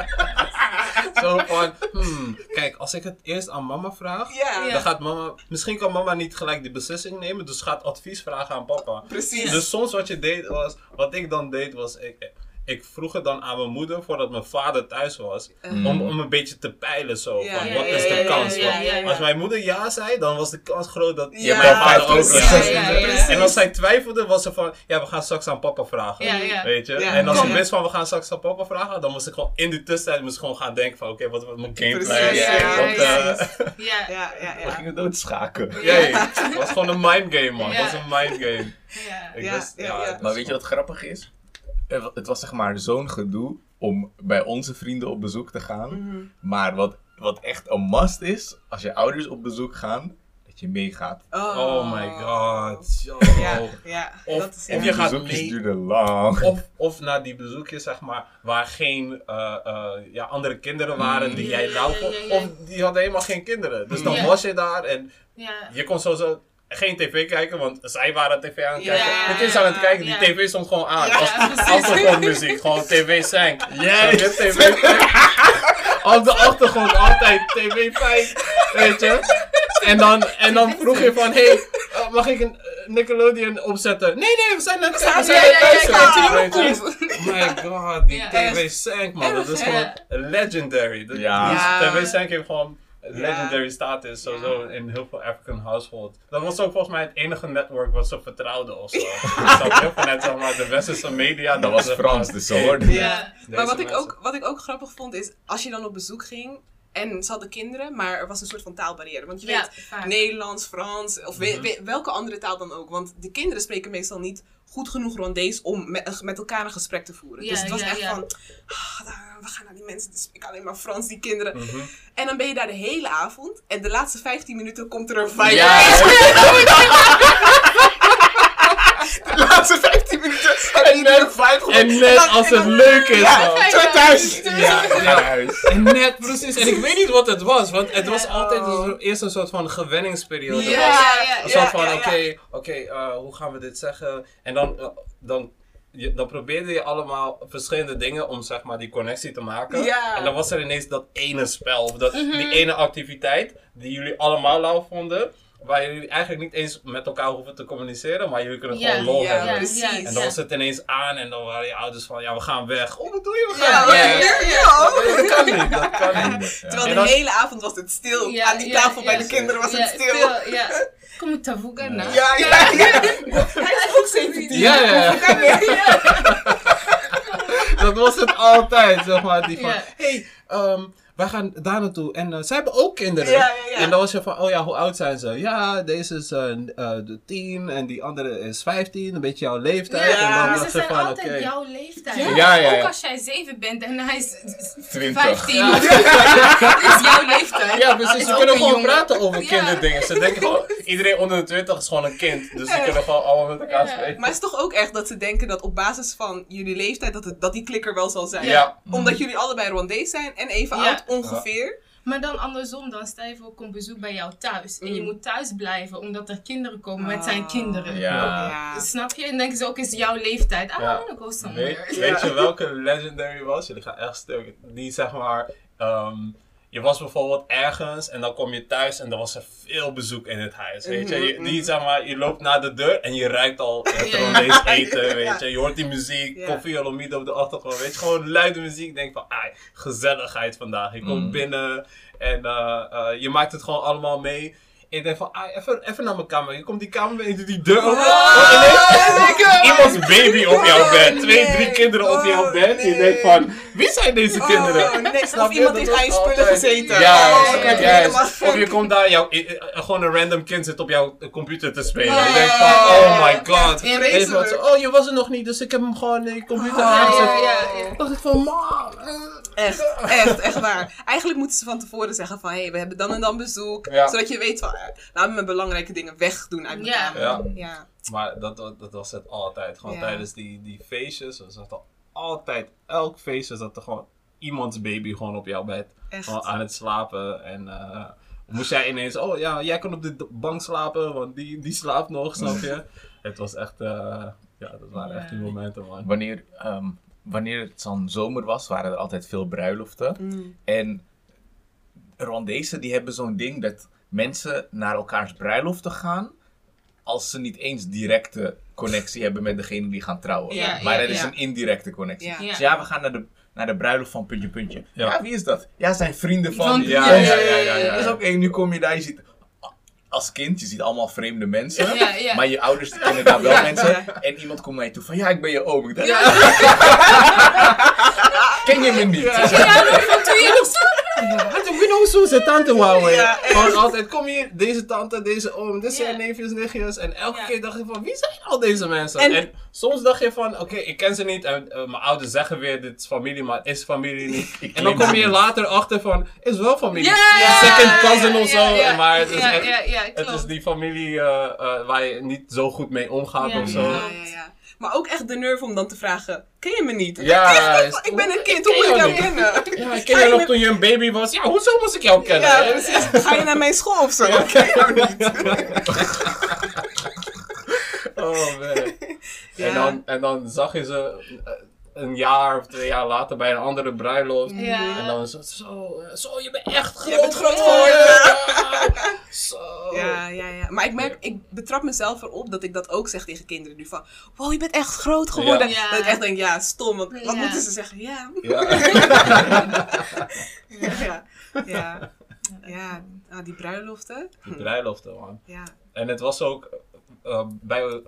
Zo van, hmm, kijk, als ik het eerst aan mama vraag, dan gaat mama, misschien kan mama niet gelijk die beslissing nemen, dus gaat advies vragen aan papa. precies. Dus soms wat je deed was, wat ik dan deed was, ik, ik vroeg het dan aan mijn moeder voordat mijn vader thuis was, Mm. om, om een beetje te peilen zo, Ja, van ja, wat ja, is de ja, ja, kans? ja, Want ja, ja. Als mijn moeder ja zei, dan was de kans groot dat Ja, mijn vader ook ja Ja, ja, ja. En als zij twijfelde, was ze van, ja, we gaan straks aan papa vragen. Ja, ja. Weet je? Ja. En als ik wist van, we gaan straks aan papa vragen, dan moest ik gewoon in die tussentijd moest ik gewoon gaan denken van, oké, wat wordt mijn gameplan? Precies, ja, ja, ja, eh, Ja, Ja, ja, We ja. gingen doodschaken. Het was gewoon een mind game, man. Het Ja. was een mind game. ja. Ja, ja, ja, ja. Maar weet je wat grappig is? Wa- Het was zeg maar zo'n gedoe om bij onze vrienden op bezoek te gaan. Mhm. Maar wat, wat echt een must is, als je ouders op bezoek gaan, dat je meegaat. Oh my god. Ja, ja. Of- dat is of En je die gaat bezoekjes mee- duurden lang. Of, of naar die bezoekjes, zeg maar, waar geen eh, eh, ja, andere kinderen waren die Mm. jij nou ja, vond. ja, ja. Of die hadden helemaal geen kinderen. Dus dan Ja. was je daar en Ja. je kon sowieso geen tv kijken, want zij waren tv aan het kijken. ja, Het is aan het kijken, die tv stond gewoon aan. Ja, als achtergrondmuziek, gewoon tv sank. Snap je? TV Op de achtergrond altijd tv 5, weet je. En dan, en dan vroeg je van, hé, hey, mag ik een eh, Nickelodeon opzetten? Nee, nee, we zijn net we zijn- zijn thuis. Oh my god, die Ja, tv sank man, dat is gewoon legendary. Ja. tv sank heeft gewoon legendary status, sowieso in heel veel African households. Dat was ook volgens mij het enige network wat ze vertrouwden of zo. Snap je? Vanuit zeg maar, de westerse media. Dat was Frans, dus ze hey, hoorden. Ja. Maar wat ik, ook, wat ik ook grappig vond is, als je dan op bezoek ging en ze hadden kinderen, maar er was een soort van taalbarrière. Want je Ja, weet, vaak. Nederlands, Frans, of we- Mhm. we- welke andere taal dan ook. Want de kinderen spreken meestal niet goed genoeg Rwandees om met, met elkaar een gesprek te voeren. Ja, dus het was ja, echt ja. van, ah, we gaan naar die mensen, die spreken alleen maar Frans, die kinderen. Mhm. En dan ben je daar de hele avond en de laatste 15 minuten komt er een vibe. En net, en net als het leuk is. Ja, thuis. Ja, ja. En net, precies. En ik weet niet wat het was, want het was Ja. altijd een- eerst een soort van gewenningsperiode. Ja, was ja, Een soort ja, van, ja, oké, ja. oké, eh, hoe gaan we dit zeggen? En dan, eh, dan, je, dan probeerde je allemaal verschillende dingen om zeg maar die connectie te maken. Ja. En dan was er ineens dat ene spel, of dat, die ene activiteit die jullie allemaal lauw vonden. Waar jullie eigenlijk niet eens met elkaar hoeven te communiceren, maar jullie kunnen gewoon lol ja, hebben. precies. En dan was het ineens aan en dan waren je ouders van, ja, we gaan weg. Oh, wat doe je? We gaan ja, weg. ja, ja. Dat kan niet, dat kan niet. Terwijl de hele avond was het stil. Aan die tafel bij de kinderen was het stil. Ja. Kom ik tavuga na? Ja, ja, ja. Hij is ook 17. Ja, ja, ja. Dat was het altijd, zeg maar. Die van, hey, ehm, wij gaan daar naartoe. En eh, zij hebben ook kinderen. Ja, ja, ja. En dan was je van, oh ja, hoe oud zijn ze? Ja, deze is eh, eh, de 10 en die andere is 15, een beetje jouw leeftijd. Ja, en maar dan dacht ze zijn van, altijd oké. jouw leeftijd. Ja. Ja, ja, ja. Ook als jij 7 bent en hij is 20. 15. is jouw leeftijd. Ja, precies. Is Ze kunnen gewoon jongen. praten over Ja. kinderdingen. Ze denken gewoon, iedereen onder de 20 is gewoon een kind. Dus ze kunnen gewoon allemaal met elkaar Ja. spreken. Maar het is toch ook echt dat ze denken dat op basis van jullie leeftijd dat, het, dat die klikker wel zal zijn. Ja. Omdat jullie allebei Rwandese zijn en even Ja. oud ongeveer. Maar dan andersom, dan stel je voor, komt bezoek bij jou thuis. En je Mm. moet thuis blijven omdat er kinderen komen met zijn Ah. kinderen. Ja. Ja. Snap je? En denken ze ook, is jouw leeftijd. Ah, Ja. Go somewhere. Weet, weet je welke legendary was? Jullie gaan echt stuk. Die zeg maar. ehm, je was bijvoorbeeld ergens en dan kom je thuis en dan was er veel bezoek in het huis. Weet je? je Mhm, die mhm. zeg maar, je loopt naar de deur en je ruikt al het Ja. Rwandees eten. Weet Ja. je? je hoort die muziek, Ja. koffie Olomide op de achtergrond. Weet je? Gewoon luide muziek. Denk van, ah, gezelligheid vandaag. Je komt Mhm. binnen en eh, eh, je maakt het gewoon allemaal mee. Ik denk van, ah, even, even naar mijn kamer. Je komt die kamer binnen, doet die deur open. Oh, ineens- Iemands baby op jouw bed. Twee, drie nee. kinderen op jouw Oh, bed. Je nee. denkt van, wie zijn deze kinderen? Oh, nee. Snap Of iemand heeft aan je spullen gezeten. Ja, Oh, ik Of je komt daar, jouw, eh, eh, gewoon een random kind zit op jouw computer te spelen. Je denkt van, oh my god. Oh, je was er nog niet, dus ik heb hem gewoon in je computer Oh, aangezet. ja, ja, ja. dacht ik van, man. Echt, echt, echt waar. Eigenlijk moeten ze van tevoren zeggen van, hé, hey, we hebben dan en dan bezoek. Ja. Zodat je weet van, laat me mijn belangrijke dingen wegdoen uit mijn Ja. kamer. Ja. ja. Maar dat, dat, dat was het altijd. Gewoon Ja. tijdens die, die feestjes. Zat al altijd, elk feestje zat er gewoon iemands baby gewoon op jouw bed. Gewoon aan het slapen. En eh, moest jij ineens, oh ja, jij kan op de bank slapen, want die, die slaapt nog, snap je? het was echt, eh, ja, dat waren Ja. echt die momenten, man. Wanneer, ehm, wanneer het dan zomer was, waren er altijd veel bruiloften. Mm. En Rwandezen die hebben zo'n ding dat mensen naar elkaars bruiloften gaan als ze niet eens directe connectie hebben met degene die gaan trouwen. Ja, maar ja, er is ja. een indirecte connectie. Ja. Dus ja, we gaan naar de, naar de bruiloft van puntje puntje. Ja. Ja, wie is dat? Ja, zijn vrienden van... Van- Ja, ja, ja, ja, ja. Dus oké, nu kom je daar, je ziet... Als kind, je ziet allemaal vreemde mensen. Ja, ja. Maar je ouders kennen daar wel Ja, mensen. ja. En iemand komt naar je toe van, ja, ik ben je oom. Ik dacht, Ken je me niet? Ja, van toen je nog je weet zo zijn tante wou Ja. Gewoon altijd, kom hier, deze tante, deze oom, dit zijn neefjes, nichtjes. En elke keer dacht je van, wie zijn al deze mensen? En- En, soms dacht je van, oké, ik ken ze niet. En eh, mijn ouders zeggen weer, dit is familie, maar het is familie niet. En dan kom je niet. later achter van, is wel familie. Second cousin of zo. Maar het is, echt- het is die familie eh, eh, waar je niet zo goed mee omgaat of zo. Ja. Maar ook echt de nerve om dan te vragen, ken je me niet? is- Ik ben een kind, hoe moet ik jou kennen? Ja, ik ken je nog toen je een baby was. Ja, hoezo moest ik jou kennen? Ja, precies. Ga je naar mijn school of zo? Ik ken jou niet. Oh man. Ja. En, dan, en dan zag je ze eh, een jaar of twee jaar later bij een andere bruiloft. Ja. En dan zo, zo, eh, zo, je bent echt groot. Je bent groot geworden. Zo. Ja, ja, ja. Maar ik merk, ik betrap mezelf erop dat ik dat ook zeg tegen kinderen nu van, wow, je bent echt groot geworden. Ja. Dat ik echt denk, ja, stom, want wat moeten ze zeggen? Ja. Ja. Ja, ja. ja. Ah, die bruiloften. Die bruiloften, man. Ja. En het was ook eh, bij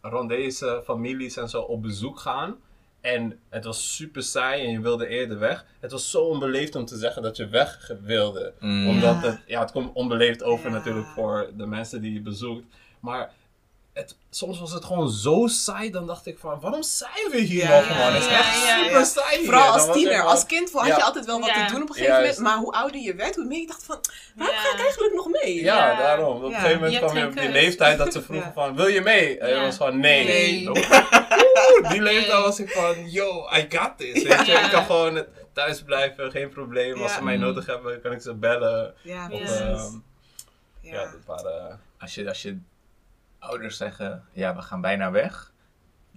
Rwandese families en zo op bezoek gaan. En het was super saai en je wilde eerder weg. Het was zo onbeleefd om te zeggen dat je weg wilde. Mm. Omdat Ja. het, ja, het komt onbeleefd over Ja. natuurlijk voor de mensen die je bezoekt. Maar het, soms was het gewoon zo saai, dan dacht ik van, waarom zijn we hier Ja, nog, man? Het is ja, echt ja, super ja. saai hier. Vooral als ik tiener. Als kind had je altijd wel wat Ja. te doen op een gegeven moment. Maar hoe ouder je werd, hoe meer je dacht van... Waarom Ja. ga ik eigenlijk nog mee? Ja, Ja. daarom. Op een Ja. gegeven moment kwam je op die leeftijd dat ze vroegen Ja. van, wil je mee? En je Ja. was van, nee. Nee. Oeh, die leeftijd was ik van, yo, I got this. Weet je, Ja. ik kan gewoon thuis blijven, geen probleem. Als ze mij nodig hebben, kan ik ze bellen. Ja, Of, ehm, Ja. ja, dat waren... Als je, als je ouders zeggen, ja, we gaan bijna weg.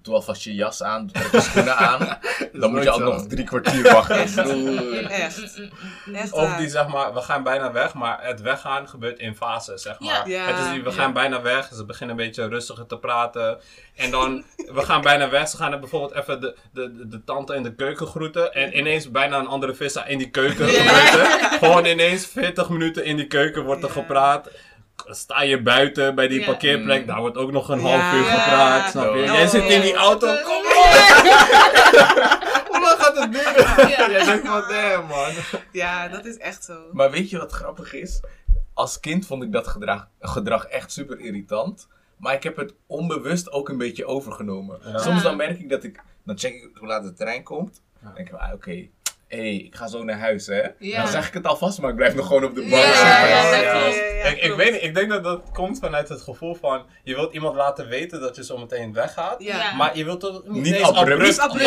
Doe alvast je jas aan, doe je schoenen aan. Dan moet je zo. nog drie kwartier wachten. Echt. Echt Of die zeg maar, we gaan bijna weg, maar het weggaan gebeurt in fases, zeg maar. Ja. Het is die, we Ja. gaan bijna weg, ze beginnen een beetje rustiger te praten. En dan, we gaan bijna weg, ze gaan er bijvoorbeeld even de, de, de, de tante in de keuken groeten. En ineens bijna een andere vissa in die keuken. Ja. Gewoon ineens 40 minuten in die keuken wordt er Ja. gepraat. Sta je buiten bij die Ja. parkeerplek, Mm. daar wordt ook nog een Ja. half uur gepraat, snap je? Oh. Jij zit in die auto, kom op! Hoe lang gaat het duren? Ja. Jij denkt van, damn man. Ja, dat is echt zo. Maar weet je wat grappig is? Als kind vond ik dat gedrag, gedrag echt super irritant. Maar ik heb het onbewust ook een beetje overgenomen. Ja. Soms dan merk ik dat ik... Dan check ik hoe laat de trein komt. Ja. Dan denk ik, ah, oké. Hé, ik ga zo naar huis, hè. Ja. Dan zeg ik het alvast, maar ik blijf nog gewoon op de bank Ja, zitten. ja, ja, Ja, klopt. Ik, ik weet niet, ik denk dat dat komt vanuit het gevoel van je wilt iemand laten weten dat je zo meteen weggaat. Ja. Maar je wilt toch niet, Niet eens abrupt. abrupt. Niet abrupt,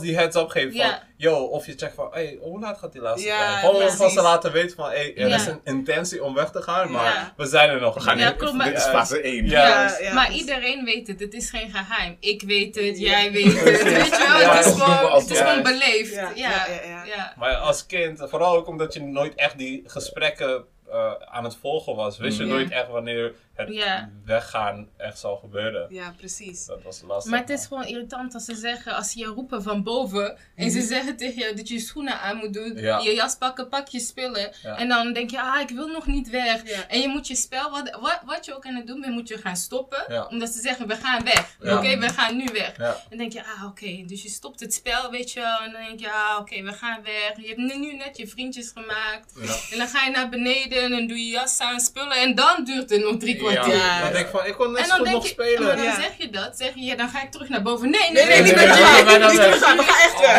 die heads up geven van, Ja. Yo, of je checkt van, hey, hoe laat gaat die laatste Ja, trein? Gewoon alvast te laten weten van, hey, er Ja. is een intentie om weg te gaan, maar Ja. we zijn er nog. We gaan Ja, maar- dit is fase 1. Ja. Ja, ja, maar dus- iedereen weet het, het is geen geheim. Ik weet het, Ja. jij weet het. Weet je wel, Ja, het is gewoon, het is gewoon beleefd. Ja, Ja, ja, ja, ja, ja. ja. Maar als kind, vooral ook omdat je nooit echt die gesprekken eh, aan het volgen was, wist je Mm. nooit echt wanneer het Ja. weggaan echt zou gebeuren. Ja, precies. Dat was lastig. Maar het is gewoon irritant als ze zeggen, als ze je roepen van boven en ze zeggen tegen jou dat je je schoenen aan moet doen, Ja. je jas pakken, pak je spullen Ja. en dan denk je, ah ik wil nog niet weg. Ja. En je moet je spel, wat, wat, wat je ook aan het doen bent, moet je gaan stoppen, Ja. omdat ze zeggen we gaan weg. Ja. Oké, we gaan nu weg. Ja. En dan denk je, ah oké, dus je stopt het spel, weet je wel, en dan denk je, ah oké, we gaan weg. Je hebt nu, net je vriendjes gemaakt. Ja. En dan ga je naar beneden en dan doe je jas aan, spullen en dan duurt het nog drie kwartier. Ja. Dan denk ik van, ik kon net En goed denk nog je, spelen. maar dan Ja. zeg je dat, zeg je, ja, dan ga ik terug naar boven. Nee, nee, Nee, nee, nee, niet nee, met nee, jou. nee, nee, Niet teruggaan, we gaan echt weg.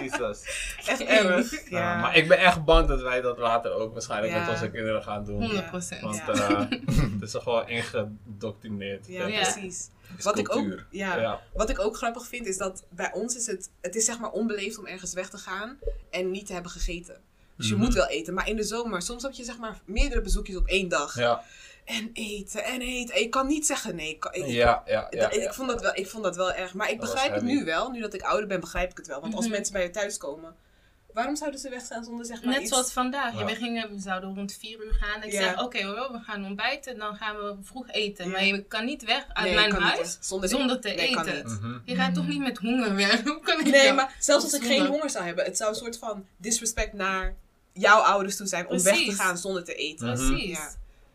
Jezus. Echt erg. Maar ik ben echt bang dat wij dat later ook waarschijnlijk met onze kinderen gaan doen. 100 procent. Want Ja. eh, het is toch wel ingedoctrineerd. Ja, precies. Wat ik, ook, ja, Ja. wat ik ook grappig vind is dat bij ons is het, het is zeg maar onbeleefd om ergens weg te gaan en niet te hebben gegeten. Dus je Mhm. moet wel eten. Maar in de zomer, soms heb je zeg maar meerdere bezoekjes op één dag. Ja, En eten en eten. En je kan niet zeggen nee. Ik, kan- ik, ja, ja. ja, dat- ja. ik, vond dat wel, ik vond dat wel erg. Maar ik Dat begrijp het heavy. nu wel. Nu dat ik ouder ben, begrijp ik het wel. Want als Mhm. mensen bij je thuis komen, waarom zouden ze weggaan zonder zeg maar Net iets... zoals vandaag. Ja. We, gingen, we zouden rond 4 uur gaan. Ik Ja. zeg, oké hoor, we gaan ontbijten. Dan gaan we vroeg eten. Ja. Maar je kan niet weg uit Nee, mijn niet, huis zonder, zonder te Nee, kan eten. niet. Mhm. Je gaat toch niet met honger weg? Hoe kan ik Nee, maar zelfs als ik geen honger zou hebben, het zou een soort van disrespect naar jouw ouders toe zijn om weg te gaan zonder te eten. Mhm. Precies.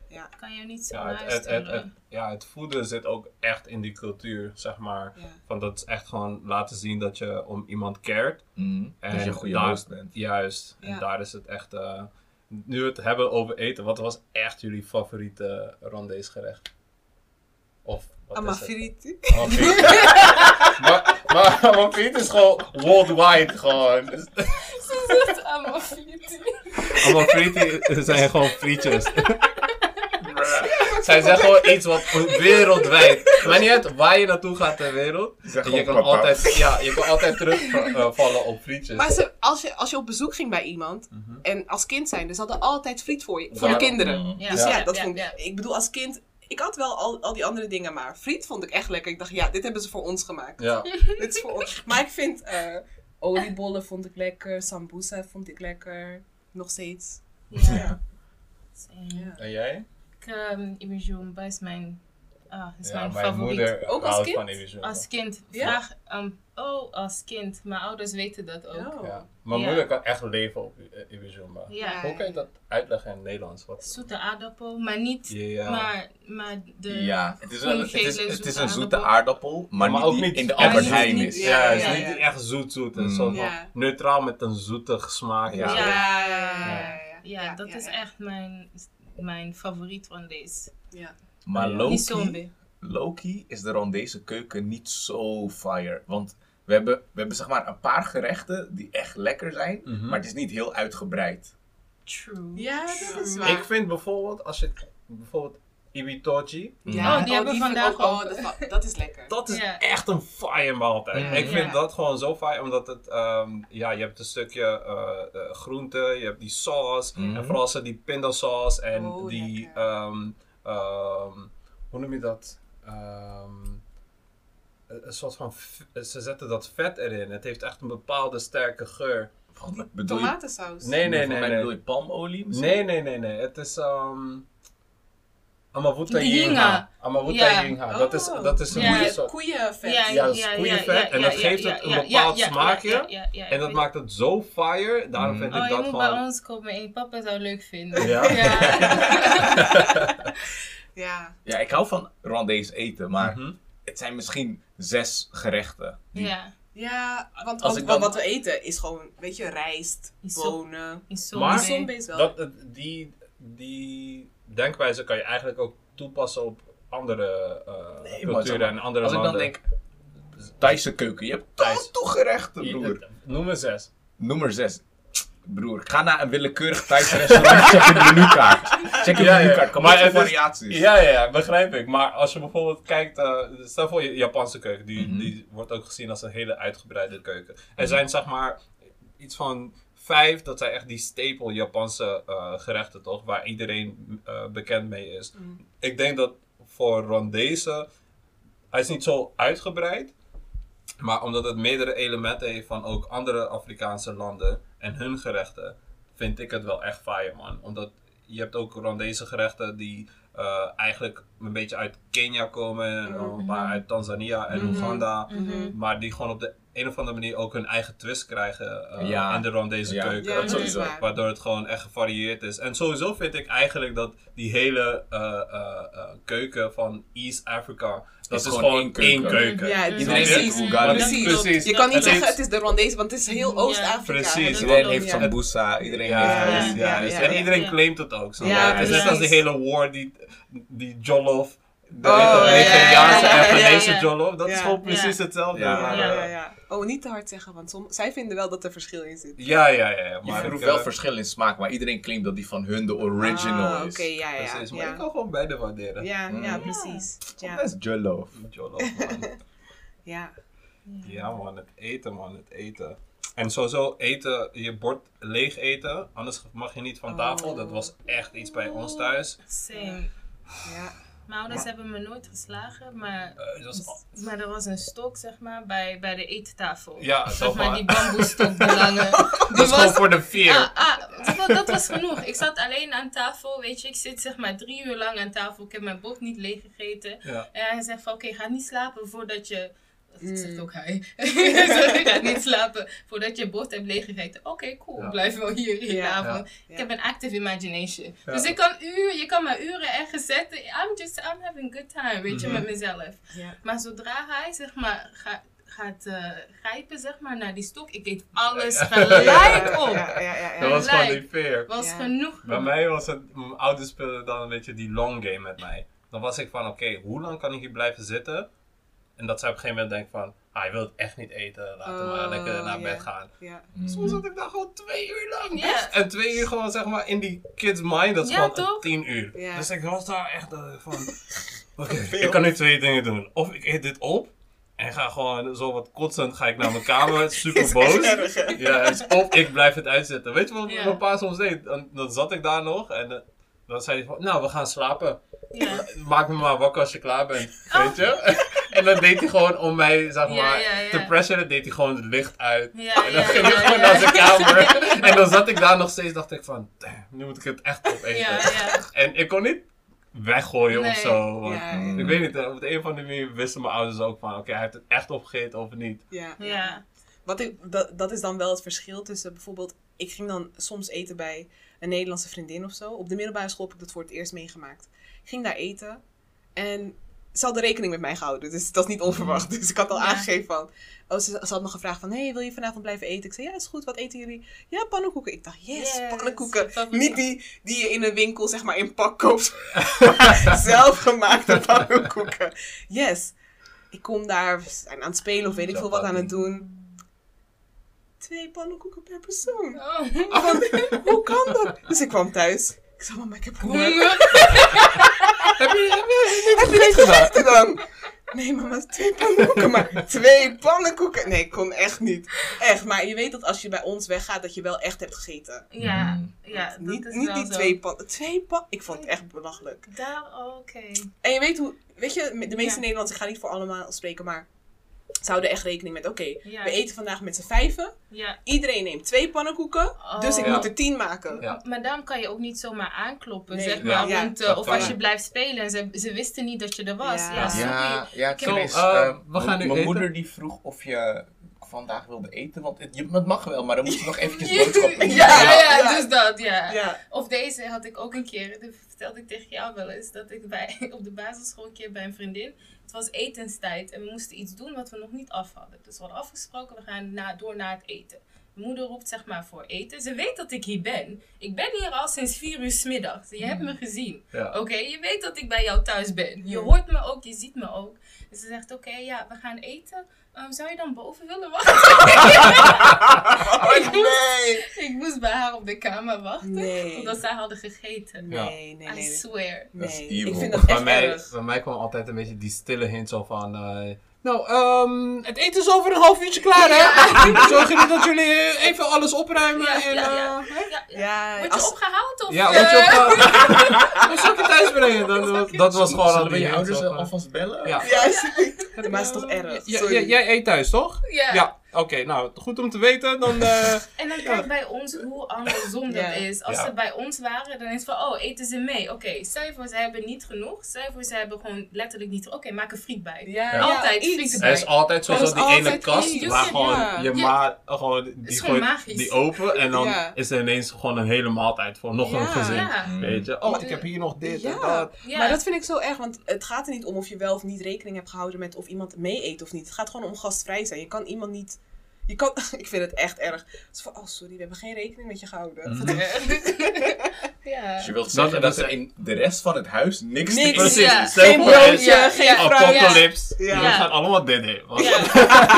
Ja. Kan je niet zo Ja, het, huis het, het, sturen. het- ja, het voeden zit ook echt in die cultuur, zeg maar. Ja. Van dat is echt gewoon laten zien dat je om iemand cared. Mm, dat je En een goede daar- host bent. Juist. Ja. En daar is het echt... eh, nu we het hebben over eten, wat was echt jullie favoriete rondees gerecht? Of wat is? Amafiriti. Maar, maar Amafiriti is gewoon worldwide gewoon. Dus- frieten. Amafiriti zijn gewoon frietjes. Zij zeggen gewoon iets wat wereldwijd. Maar niet uit waar je naartoe gaat ter wereld. Zeg Je kan, altijd, ja, je kan altijd terugvallen op frietjes. Maar ze, als, je, als je op bezoek ging bij iemand, Mhm. en als kind zijn, ze hadden altijd friet voor je, voor de kinderen. Mm. Ja, Dus ja, ja, dat ja, vond ik. ja. Ik bedoel, als kind, ik had wel al, al die andere dingen, maar friet vond ik echt lekker. Ik dacht, ja, dit hebben ze voor ons gemaakt. Ja. Dit is voor ons. Maar ik vind eh, oliebollen vond ik lekker, sambusa vond ik lekker, nog steeds. Ja. Ja. En jij? Ik, um, Ibijumba is mijn, ah, is Ja, mijn, mijn favoriet. moeder Ook als houdt kind? van Ibizumba. Als kind. Ja? Vraag, um, oh, als kind. Mijn ouders weten dat ook. Oh. Ja. Mijn Ja. moeder kan echt leven op Ibizumba. Ja. Hoe kan je dat uitleggen in het Nederlands? Wat? Zoete aardappel, maar niet, Ja. maar, maar de Ja, het is, een, het, is, het een zoete aardappel. aardappel, maar, Maar niet ook niet- in de Ja, Albert niet- Heijn niet- is. Ja, Ja, het is ja, niet ja. echt zoet-zoet. Mm. zo van Ja. neutraal met een zoete smaak. Ja. Ja, ja, ja, ja, ja, Ja, dat is echt mijn mijn favoriet Rwandees. Ja. Maar Loki. Loki is de Rwandese keuken niet zo fire. Want we hebben, we hebben zeg maar een paar gerechten die echt lekker zijn, Mhm. maar het is niet heel uitgebreid. True. Ja, dat is waar. Ik vind bijvoorbeeld, als je bijvoorbeeld Ibitoji, Ja, Oh, die hebben we vind ik vandaag ook. ook. Oh, dat, dat is lekker. dat is echt een fire maaltijd. Ik vind dat gewoon zo fire, omdat het, ehm, ja, je hebt een stukje eh, eh, groente, je hebt die saus, Mhm. en vooral ze die pindasaus en Oh, die, ehm, ehm, hoe noem je dat? Ehm, een soort van, ze zetten dat vet erin. Het heeft echt een bepaalde sterke geur. Wat bedoel je? Tomatensaus. Nee, nee, nee, nee. bedoel je palmolie misschien? Nee, nee, nee, nee. Het is um, Amavuta. Yinga. Amavuta Ja. Yinga. Dat is, Oh. dat is een Ja. soort. Koeienvet. Ja, Ja, dat is koeienvet en dat geeft het een bepaald smaakje. En dat maakt het zo fire. Daarom Mm. vind Oh, ik je dat moet bij gewoon... ons komen en je papa zou leuk vinden. Ja? Ja. Ja, ik hou van Rwandees eten, maar Mhm. het zijn misschien zes gerechten. ja. Ja, want, Als want ik dan- wat we eten is gewoon, weet je, rijst, bonen. Is zo Maar-. Dat, het- die, die denkwijze kan je eigenlijk ook toepassen op andere eh, Nee, culturen maar, en andere Als ik landen. dan denk, Thaise keuken, je hebt Thais. toch gerechten, Je- broer. Noem er zes. Nummer 6. Broer, ga naar een willekeurig Thaise restaurant, check je menukaart. Check je Ja, menukaart, kom Maar variaties. Ja, ja, ja, begrijp ik. Maar als je bijvoorbeeld kijkt, eh, stel voor je Japanse keuken, die, Mhm. die wordt ook gezien als een hele uitgebreide keuken. Er zijn zeg maar iets van vijf, dat zijn echt die staple Japanse eh, gerechten toch, waar iedereen eh, bekend mee is. Mm. Ik denk dat voor Rwandese, hij is niet zo uitgebreid, maar omdat het meerdere elementen heeft van ook andere Afrikaanse landen en hun gerechten, vind ik het wel echt fire man. Omdat je hebt ook Rwandese gerechten die eh, eigenlijk een beetje uit Kenia komen, en een paar uit Tanzania en Mhm. Oeganda. Mhm. Maar die gewoon op de een of andere manier ook hun eigen twist krijgen eh, Ja. in de Rwandese Ja. keuken. Ja, dat dat sowieso. is waar. Waardoor het gewoon echt gevarieerd is. En sowieso vind ik eigenlijk dat die hele eh, eh, eh, keuken van East Africa, dat is, gewoon gewoon één één keuken. Ja, Iedereen precies. Precies. precies. Je kan niet zeggen het is de Rwandese, want het is heel. Oost-Afrika. Precies. Dat Iedereen heeft boesa, iedereen Ja, heeft ja, huis. ja, ja, En iedereen Ja. claimt het ook. Zo. Ja, het is net precies. als die hele war, die, die jollof. De Oh, ja, Nigeriaanse ja, ja, en ja, Ghanese ja. jollof. Dat is Ja. gewoon precies Ja. hetzelfde. Ja. maar, Ja, eh, ja, ja. Oh, niet te hard zeggen, want som- zij vinden wel dat er verschil in zit. Ja, ja, ja. ja, Je Maar proeft ik, wel eh, verschil in smaak, maar iedereen claimt dat die van hun de original Ah, is. Oké, ja, ja. Precies, maar ja. ik kan gewoon beide waarderen. Ja, ja, Mm. precies. Ja, Dat is jollof. Jollof, man. ja. Ja man, het eten man, het eten. En sowieso eten, je bord leeg eten, anders mag je niet van tafel. Oh. Dat was echt iets bij ons thuis. Same. ja. Mijn ouders hebben me nooit geslagen, maar, Eh, was, maar er was een stok, zeg maar, bij, bij de eettafel. ja, Zeg maar, die bamboestok, die lange. dat is gewoon voor de vier. Ah, ah, dat, was- dat was genoeg. Ik zat alleen aan tafel, weet je. Ik zit zeg maar drie uur lang aan tafel. Ik heb mijn bord niet leeg gegeten. Ja. En hij zegt van, oké, ga niet slapen voordat je... Dat Mm. zegt ook hij. Zegt, ga niet slapen voordat je bord hebt leeggegeten. Oké, cool. Ja. Blijf wel hier in de Ja. avond. Ja. Ik heb een active imagination. Ja. Dus ik kan uren, je kan maar uren ergens zetten. I'm just, I'm having a good time, weet je, Mhm. met mezelf. Ja. Maar zodra hij, zeg maar, ga- gaat eh, grijpen, zeg maar, naar die stok. Ik eet alles gelijk op. Ja, ja, ja, Dat was gewoon niet fair. Was Ja. genoeg. Bij mij was het, mijn ouders speelden dan een beetje die long game met mij. Dan was ik van, oké, hoe lang kan ik hier blijven zitten? En dat zij op een gegeven moment denken van, ah, hij wil het echt niet eten, laten we maar Oh, lekker naar bed gaan. Ja. Soms zat ik daar gewoon twee uur lang. Ja. En twee uur gewoon zeg maar in die kids mind, dat is Ja, gewoon tien uur. Dus ik was daar echt eh, van, oké, ik kan nu twee dingen doen. Of ik eet dit op en ga gewoon zo wat kotsend, ga ik naar mijn kamer, super boos. Ja, dus of ik blijf het uitzetten. Weet je wat Ja. mijn pa soms deed? Dan, dan zat ik daar nog en eh, dan zei hij van, nou we gaan slapen. Ja. Maak me maar wakker als je klaar bent, weet je? en dan deed hij gewoon om mij, zeg maar, ja, ja. te pressuren, deed hij gewoon het licht uit. Ja, En dan ja, ging ja, ik gewoon ja, naar zijn ja. kamer. En dan zat ik daar nog steeds, dacht ik van, nu moet ik het echt opeten. Ja, ja. En ik kon niet weggooien Nee. of zo. Want Ja, ja. Ik weet niet, eh, op de een of andere manier wisten mijn ouders ook van, oké, hij heeft het echt opgegeten of niet. Ja. Ja. Wat ik, dat, dat is dan wel het verschil tussen bijvoorbeeld... Ik ging dan soms eten bij een Nederlandse vriendin of zo. Op de middelbare school heb ik dat voor het eerst meegemaakt. Ik ging daar eten. En ze hadden rekening met mij gehouden. Dus dat is niet onverwacht. Dus ik had al Ja. aangegeven van... Oh, ze, ze had me gevraagd van... hey, wil je vanavond blijven eten? Ik zei, ja, is goed. Wat eten jullie? Ja, pannenkoeken. Ik dacht, yes, Yes, pannenkoeken. Niet die die je in een winkel, zeg maar, in pak koopt. Zelfgemaakte pannenkoeken. Yes. Ik kom daar, aan het spelen of weet ik veel wat aan het doen. Twee pannenkoeken per persoon. Oh. Hoe kan dat? Dus ik kwam thuis. Ik zei, mama, ik heb honger. Heb je, heb je, Heb je niet gegeten dan? Nee, mama, twee pannenkoeken, maar twee pannenkoeken. Nee, ik kon echt niet. Echt, maar je weet dat als je bij ons weggaat, dat je wel echt hebt gegeten. Ja, ja, dat niet is niet wel die zo. twee pannen. Twee pan. Ik vond het echt belachelijk. Daar, oké. En je weet hoe, weet je, de meeste Ja. Nederlanders, ik ga niet voor allemaal spreken, maar ze houden echt rekening met, oké, Ja. we eten vandaag met z'n vijven. Ja. Iedereen neemt twee pannenkoeken, Oh. dus ik Ja. moet er tien maken. Ja. Maar daarom kan je ook niet zomaar aankloppen, Nee, zeg maar. ja, want, eh, of als je. blijft spelen en ze, ze wisten niet dat je er was. Ja. Ja, sorry. Ja, ja heb- Chris, Zo, eh, eh, we gaan nu Mijn eten. moeder die vroeg of je vandaag wilde eten, want het, je, het mag wel, maar dan moet je nog eventjes boodschappen doen. ja, ja, Ja. ja, dus dat, ja. Ja. Of deze had ik ook een keer, dat vertelde ik tegen jou wel eens, dat ik bij, op de basisschool een keer bij een vriendin, het was etenstijd en we moesten iets doen wat we nog niet af hadden. Dus we hadden afgesproken, we gaan na, door naar het eten. Mijn moeder roept zeg maar voor eten. Ze weet dat ik hier ben. Ik ben hier al sinds vier uur 's middags. Je hebt me gezien. Ja. Oké, je weet dat ik bij jou thuis ben. Je hoort me ook, je ziet me ook. Dus ze zegt, oké, ja, we gaan eten. Zou je dan boven willen wachten? Oh, nee. ik moest bij haar op de kamer wachten. Nee. Totdat zij hadden gegeten. Nee, nee, nee. I nee. swear. Dat is Nee, evil. ik vind dat bij, echt mij, erg. bij mij kwam altijd een beetje die stille hint zo van... eh, nou, ehm, het eten is over een half uurtje klaar, hè? Zorg jullie dat jullie eh, even alles opruimen Ja, en... ja, ja. eh, hè? Ja, ja. Ja, Word je als- opgehaald? Of, Ja, eh, wat je op... Wat zal ik je thuis brengen? Dat, dat, dat was gewoon al die je ouders alvast bellen? Ja. Ja, maar het is toch erg. Ja, Sorry. ja, jij eet thuis, toch? Ja. Oké. nou, goed om te weten. Dan, eh, En dan kijk bij ons hoe andersom dat is. Als Ja. ze bij ons waren, dan is het van, oh, eten ze mee. Oké, stel je voor, ze hebben niet genoeg. Stel je voor, ze hebben gewoon letterlijk niet... Oké, maak een friet bij. Ja, Ja. Altijd iets. frieten er is altijd zo, zo is die ene kast iets. waar gewoon Ja. je Ja. maat gewoon, die gewoon gooit die open en dan Ja. is er ineens gewoon een hele maaltijd voor nog een gezin. Ja. Weet je, oh, ik heb hier nog dit en dat. Ja. Maar dat vind ik zo erg, want het gaat er niet om of je wel of niet rekening hebt gehouden met of iemand mee eet of niet. Het gaat gewoon om gastvrij zijn. Je kan iemand niet. Je kan, ik vind het echt erg. Het is van, oh sorry, we hebben geen rekening met je gehouden. Mhm. ja. Dus je wilt Dat- zeggen dat, dat er in de rest van het huis niks, Niks. te Precies, Ja. Geen broodje, geen. Apocalypse. Ja. Gaan allemaal dit Ja.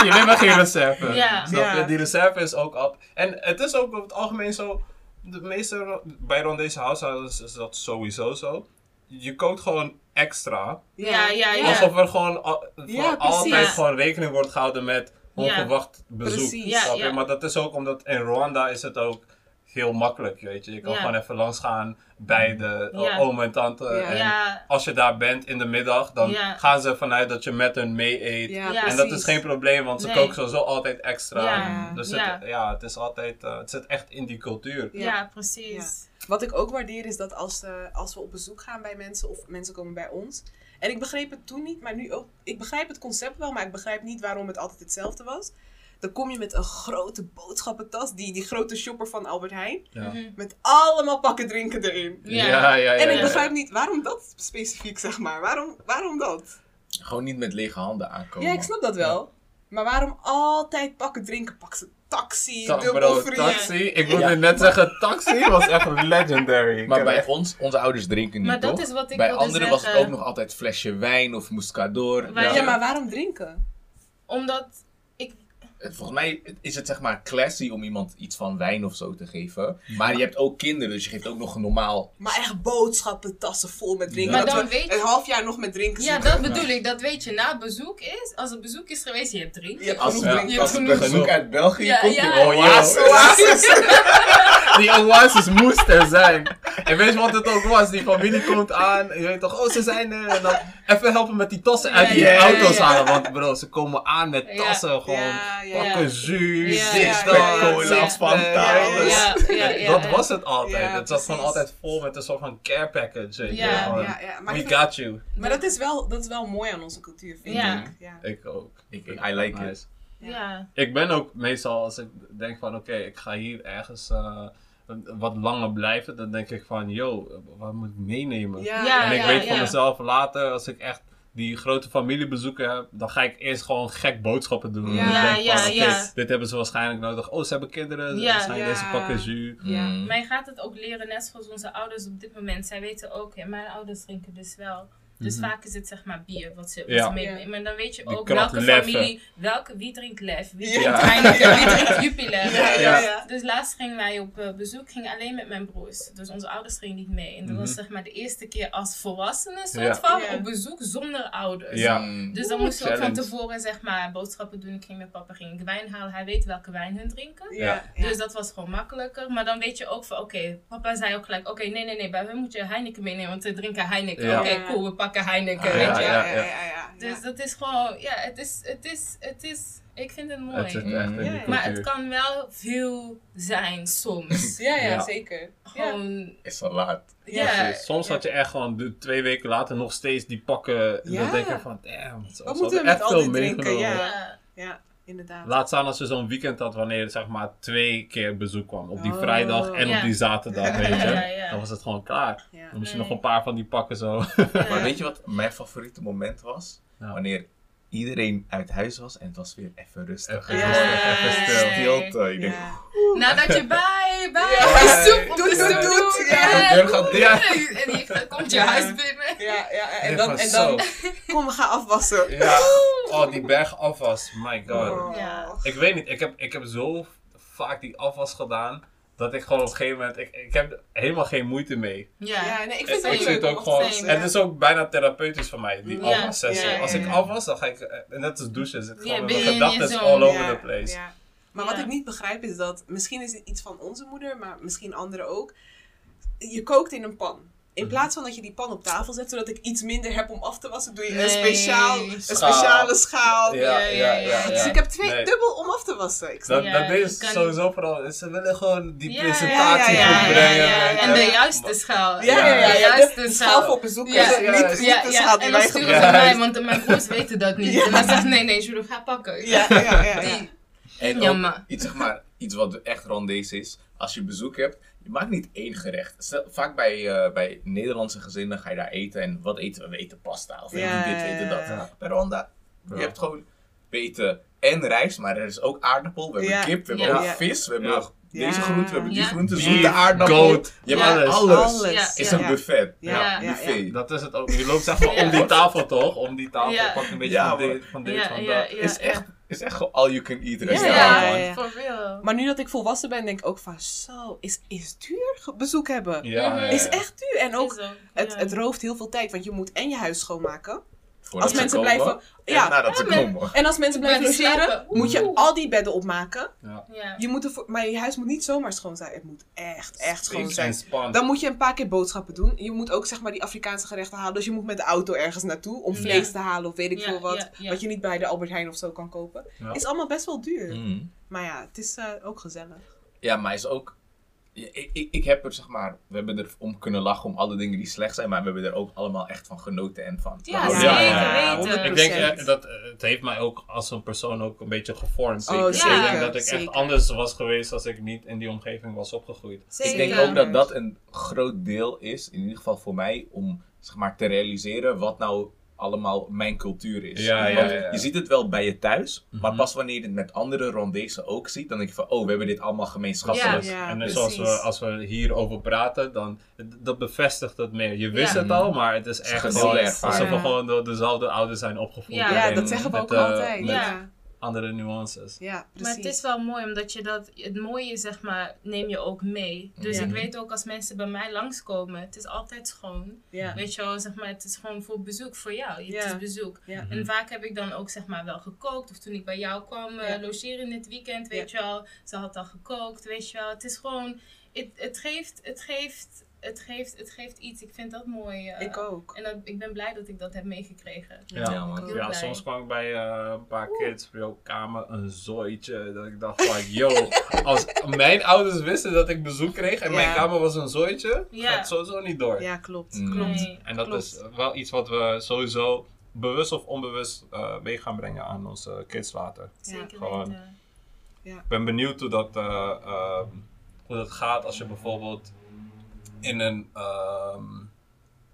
je neemt maar geen reserve. Ja. Die reserve is ook op. En het is ook over het algemeen zo. De meeste bij rond deze huishoudens is dat sowieso zo. Je kookt gewoon extra. Ja, ja, ja. Alsof er gewoon al- voor Ja, altijd gewoon rekening wordt gehouden met onverwacht bezoek. Snap je? ja. Maar dat is ook omdat in Rwanda is het ook heel makkelijk, weet je. Je kan Ja. gewoon even langs gaan bij de Ja. oom en tante. Ja. En Ja. als je daar bent in de middag, dan Ja. gaan ze vanuit dat je met hun mee eet. Ja, Ja. En dat is geen probleem, want ze Nee. koken sowieso altijd extra. Ja. Dus Ja. Het, ja, het is altijd, eh, het zit echt in die cultuur. Ja, Ja. precies. Wat ik ook waardeer is dat als, eh, als we op bezoek gaan bij mensen of mensen komen bij ons. En ik begreep het toen niet, maar nu ook. Ik begrijp het concept wel, maar ik begrijp niet waarom het altijd hetzelfde was. Dan kom je met een grote boodschappentas, die, die grote shopper van Albert Heijn. Ja. Mhm. Met allemaal pakken drinken erin. Ja. ja, ja. En ik ja. begrijp niet waarom dat specifiek, zeg maar. Waarom, waarom dat? Gewoon niet met lege handen aankomen. Ja, ik snap dat wel. Maar waarom altijd pakken drinken? Pak ze taxi, Ta- dubbel bro, free. taxi. Ik wilde Ja. net zeggen, taxi was echt legendary. Maar bij ons, onze ouders drinken niet, Maar dat toch? is wat ik bij anderen was het ook nog altijd flesje wijn of mouscador. Ja, Ja. maar waarom drinken? Omdat Volgens mij is het zeg maar classy om iemand iets van wijn of zo te geven. Maar je hebt ook kinderen, dus je geeft ook nog een normaal... Maar echt boodschappen, tassen vol met drinken. Maar dat dan we weet je- een half jaar nog met drinken Ja, zitten. dat bedoel ik. Dat weet je na bezoek is. Als het bezoek is geweest, je hebt drinken. Je hebt Als, genoeg ja, drinken. Je als hebt genoeg. genoeg uit België Ja, komt, ja. oh, Oasis. Die oasis moest er zijn. En weet je wat het ook was? Die familie komt aan. Je weet toch, oh ze zijn er. En dan even helpen met die tassen uit Ja, die auto's ja. halen. Want bro, ze komen aan met Ja. tassen. Gewoon Ja, ja. Pakken Ja, dit, ja, dat, cola, ja. Fanta, Ja, ja, alles. ja, ja, ja, Dat ja. was het altijd. Ja, het zat gewoon altijd vol met een soort van care package. weet je. Ja, Gewoon, Ja, ja. Maar, We vind- got you. maar dat, is wel, dat is wel mooi aan onze cultuur, vind Ja. ik. Ja. Ik ook. Ik, I like Nice. it. Ja. Ik ben ook meestal, als ik denk van oké, ik ga hier ergens eh, wat langer blijven, dan denk ik van yo, wat moet ik meenemen? Ja, en ik ja, weet ja. van mezelf later, als ik echt die grote familiebezoeken heb, dan ga ik eerst gewoon gek boodschappen doen. Ja. Ja, denk ja. Dit hebben ze waarschijnlijk nodig. Oh, ze hebben kinderen. Ja. zijn Ja. deze pakken jus. Ja. Mm. Maar je gaat het ook leren, net zoals onze ouders op dit moment. Zij weten ook, ja, mijn ouders drinken dus wel. Dus Mhm. vaak is het zeg maar bier wat ze, wat Ja. ze meenemen. Maar dan weet je ook welke familie, welke, wie drinkt lef, wie Ja. drinkt Heineken, wie drinkt Jupiler. Ja, ja, ja. Dus laatst gingen wij op eh, bezoek, gingen alleen met mijn broers. Dus onze ouders gingen niet mee. En dat was Mhm. zeg maar de eerste keer als volwassenen soort Ja. van Ja. op bezoek zonder ouders. Ja. Dus dan Oeh, moesten we ook van tevoren zeg maar boodschappen doen. Ik ging met papa ging ik wijn halen. Hij weet welke wijn hun drinken. Ja, ja. Dus dat was gewoon makkelijker. Maar dan weet je ook van, oké, papa zei ook gelijk, oké, nee, nee, nee, bij hun moet je Heineken meenemen, want ze drinken Heineken. Ja. Oké, cool, we pakken Heineken, Ah, weet ja, je. ja. ja, ja, ja. Dus dat is gewoon, ja, het is, het is, het is, ik vind het mooi. Het zit echt in die Ja, ja. maar het kan wel veel zijn soms. Ja, ja, Ja. zeker. Ja. Gewoon, Is al laat. ja. Soms had je echt gewoon de, twee weken later nog steeds die pakken. En Ja. dan denk je van, damn, ze Wat moeten we met echt al veel dit drinken? Ja. Ja. Inderdaad. Laat staan als je zo'n weekend had wanneer er zeg maar twee keer bezoek kwam. Op die Oh. vrijdag en Ja. op die zaterdag, weet je. Ja, ja. Dan was het gewoon klaar. Ja. Dan moest je Nee. nog een paar van die pakken zo. Maar weet je wat mijn favoriete moment was? Ja. Wanneer iedereen uit huis was en het was weer even rustig. Even Ja. rustig, even stil. Stilte. Ik denk. Nadat je bij, bij, Ja. de soep op Doet, de doet, stoep doet. doet. Ja. De deur gaat dicht. Ja. En je komt je Ja. huis binnen. Ja, ja, en dan, en dan, kom, we gaan afwassen. Ja. Oh, die berg afwas. My god. Oh. Ja. Ik weet niet, ik heb, ik heb zo vaak die afwas gedaan. Dat ik gewoon op een gegeven moment, ik, ik heb helemaal geen moeite mee. Ja. Ja, nee, ik vind het ik ook gewoon, en het is ook bijna therapeutisch voor mij, die Ja. afwassessie. Ja, ja, Als ik afwas, dan ga ik, eh, net als douchen, zit gewoon mijn gedachten all over Ja, the place. ja. Maar Ja. wat ik niet begrijp is dat, misschien is het iets van onze moeder, maar misschien anderen ook. Je kookt in een pan. In plaats van dat je die pan op tafel zet, zodat ik iets minder heb om af te wassen, doe je Nee. een, speciaal, een speciale schaal. Ja, Ja, ja, ja, ja. ja. Dus ik heb twee Nee. dubbel om af te wassen. Ik Dat, Ja, dat je is sowieso vooral, ze willen gewoon die Ja, presentatie ja, ja, goed ja, brengen. En de juiste schaal. Ja, ja, ja. De ja. juiste De, de schaal. voor bezoekers. Ja, niet, ja, niet Ja, de ja, schaal die en dan wij sturen gebruiken. ze mij, want mijn broers weten dat niet. Ja. En dan zegt nee, nee, Jules, ga pakken. Ja, ja, ja. En ook Jammer. iets, zeg maar, iets wat echt randees is. Als je bezoek hebt, je maakt niet één gerecht. Stel, vaak bij, eh, bij Nederlandse gezinnen ga je daar eten. En wat eten we? We eten pasta. Of we Ja, dit, we eten dat. ja. Bij Rwanda, Ja. je hebt gewoon... We eten en rijst, maar er is ook aardappel. We hebben Ja. kip, we hebben Ja. ook vis. We hebben deze Ja. groente, we hebben die Ja. groente, zoete aardappel. goat, Je hebt Ja. alles. Alles. Ja. is ja. een buffet. Ja. Ja, ja, buffet. Dat is het ook. Je loopt zeg maar Ja. om die tafel toch? Om die tafel. Ja. Pak een beetje Ja, van dit, van dit, Ja, van ja, dat. ja, is, ja. echt, is echt gewoon all you can eat restaurant, ja, ja. For real. Maar nu dat ik volwassen ben, denk ik ook van zo, is, is duur bezoek hebben. Ja, ja, Is echt duur. En ook, het, ja. het rooft heel veel tijd, want je moet en je huis schoonmaken. Voordat Als mensen komen blijven- en ja. nadat ze Ja, maar- komen. En als mensen blijven logeren, moet je al die bedden opmaken. Ja. Ja. Je moet ervoor, maar je huis moet niet zomaar schoon zijn. Het moet echt, echt schoon zijn. Dan moet je een paar keer boodschappen doen. Je moet ook zeg maar die Afrikaanse gerechten halen. Dus je moet met de auto ergens naartoe om Ja. vlees te halen of weet ik Ja, veel wat. ja, ja. Wat je niet bij de Albert Heijn of zo kan kopen. Ja. Is allemaal best wel duur. Mhm. Maar ja, het is eh, ook gezellig. Ja, maar is ook. Ja, Ik, ik, ik heb er zeg maar. We hebben er om kunnen lachen om alle dingen die slecht zijn, maar we hebben er ook allemaal echt van genoten en van. Ja, zeker ja, weten. Ik denk 100%. eh, dat eh, het heeft mij ook als een persoon ook een beetje gevormd. Oh, zeker. Ik denk dat ik zeker. echt anders was geweest als ik niet in die omgeving was opgegroeid. Zeker. Ik denk ook dat dat een groot deel is, in ieder geval voor mij, om zeg maar te realiseren wat nou allemaal mijn cultuur is. Ja, ja, Want ja, ja. je ziet het wel bij je thuis, maar Mhm. pas wanneer je het met andere Rwandezen ook ziet, dan denk je van, oh, we hebben dit allemaal gemeenschappelijk. Ja, en precies. zoals we, als we hierover praten, dan dat bevestigt het meer. Je wist Ja. het al, maar het is echt gewoon Precies. alsof we gewoon door dezelfde ouders zijn opgevoed. Ja. Dat zeggen we ook altijd. Met Ja, andere nuances. ja precies. Maar het is wel mooi, omdat je dat, het mooie zeg maar, neem je ook mee. Dus Ja. ik weet ook als mensen bij mij langskomen, het is altijd schoon. ja. Weet je wel, zeg maar, het is gewoon voor bezoek, voor jou. Het Ja. is bezoek. Ja. En vaak heb ik dan ook zeg maar wel gekookt. Of toen ik bij jou kwam eh, Ja. logeren in het weekend, weet je wel. Ze had al gekookt, weet je wel. Het is gewoon, het, het, geeft, het, geeft, het, geeft, het geeft iets. Ik vind dat mooi. eh. Ik ook. En dat, ik ben blij dat ik dat heb meegekregen. Ja, Ja, man. Ja, soms kwam ik bij eh, een paar kids bij jouw kamer een zooitje. Dat ik dacht van, yo, als mijn ouders wisten dat ik bezoek kreeg en mijn kamer was een zooitje, Ja. gaat sowieso niet door. Ja, klopt. Mm. klopt. Nee. En dat Klopt. is wel iets wat we sowieso bewust of onbewust eh mee gaan brengen aan onze kids later. Zeker gewoon. weten. Ik ben benieuwd hoe dat, eh, ehm, hoe dat gaat als je bijvoorbeeld in een ehm,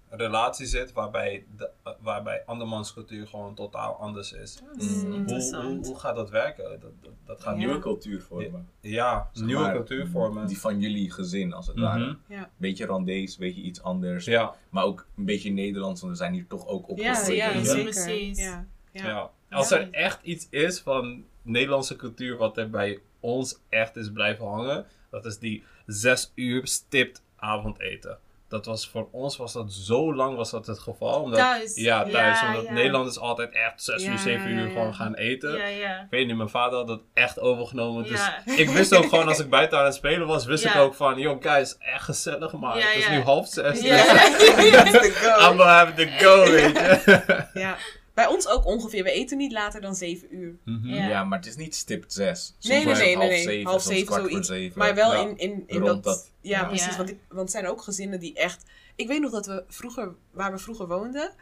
relatie zit waarbij, de, waarbij andermans cultuur gewoon totaal anders is. Mm. Hoe, hoe, gaat dat werken? Dat, dat, dat gaat Ja. Nieuwe cultuur vormen. Ja, Zeg nieuwe maar, cultuurvormen. Die van jullie gezin, als het Mhm. ware. Ja. Beetje Randees, beetje iets anders. Ja, Maar ook een beetje Nederlands, want we zijn hier toch ook Ja, opgegroeid. ja, je. zeker. Precies. Ja, ja. ja. Als er echt iets is van Nederlandse cultuur wat er bij ons echt is blijven hangen, dat is die zes uur stipt avondeten. Dat was voor ons was dat zo lang was dat het geval. Omdat, Thuis. Ja, thuis. Ja, omdat ja. Nederlanders altijd echt zes Ja, uur, zeven ja, uur ja. gewoon gaan eten. Ja, ja. Ik weet niet, mijn vader had dat echt overgenomen. Dus ik wist ook gewoon als ik buiten aan het spelen was, wist ik ook van, yo guys, echt gezellig, maar het is nu half zes. Ja. dus That's the go. I'm gonna have to go, weet je. Ja. Bij ons ook ongeveer. We eten niet later dan 7 uur. Mhm. Ja. Ja, maar het is niet stipt zes. Soms Nee, nee, is het nee, nee, half nee. zeven, Half soms zeven, kwart voor zoiets. zeven. Maar wel Ja. in, in, in Rond dat, dat. Ja, Ja. precies. Want, ik, want het zijn ook gezinnen die echt... Ik weet nog dat we vroeger, waar we vroeger woonden...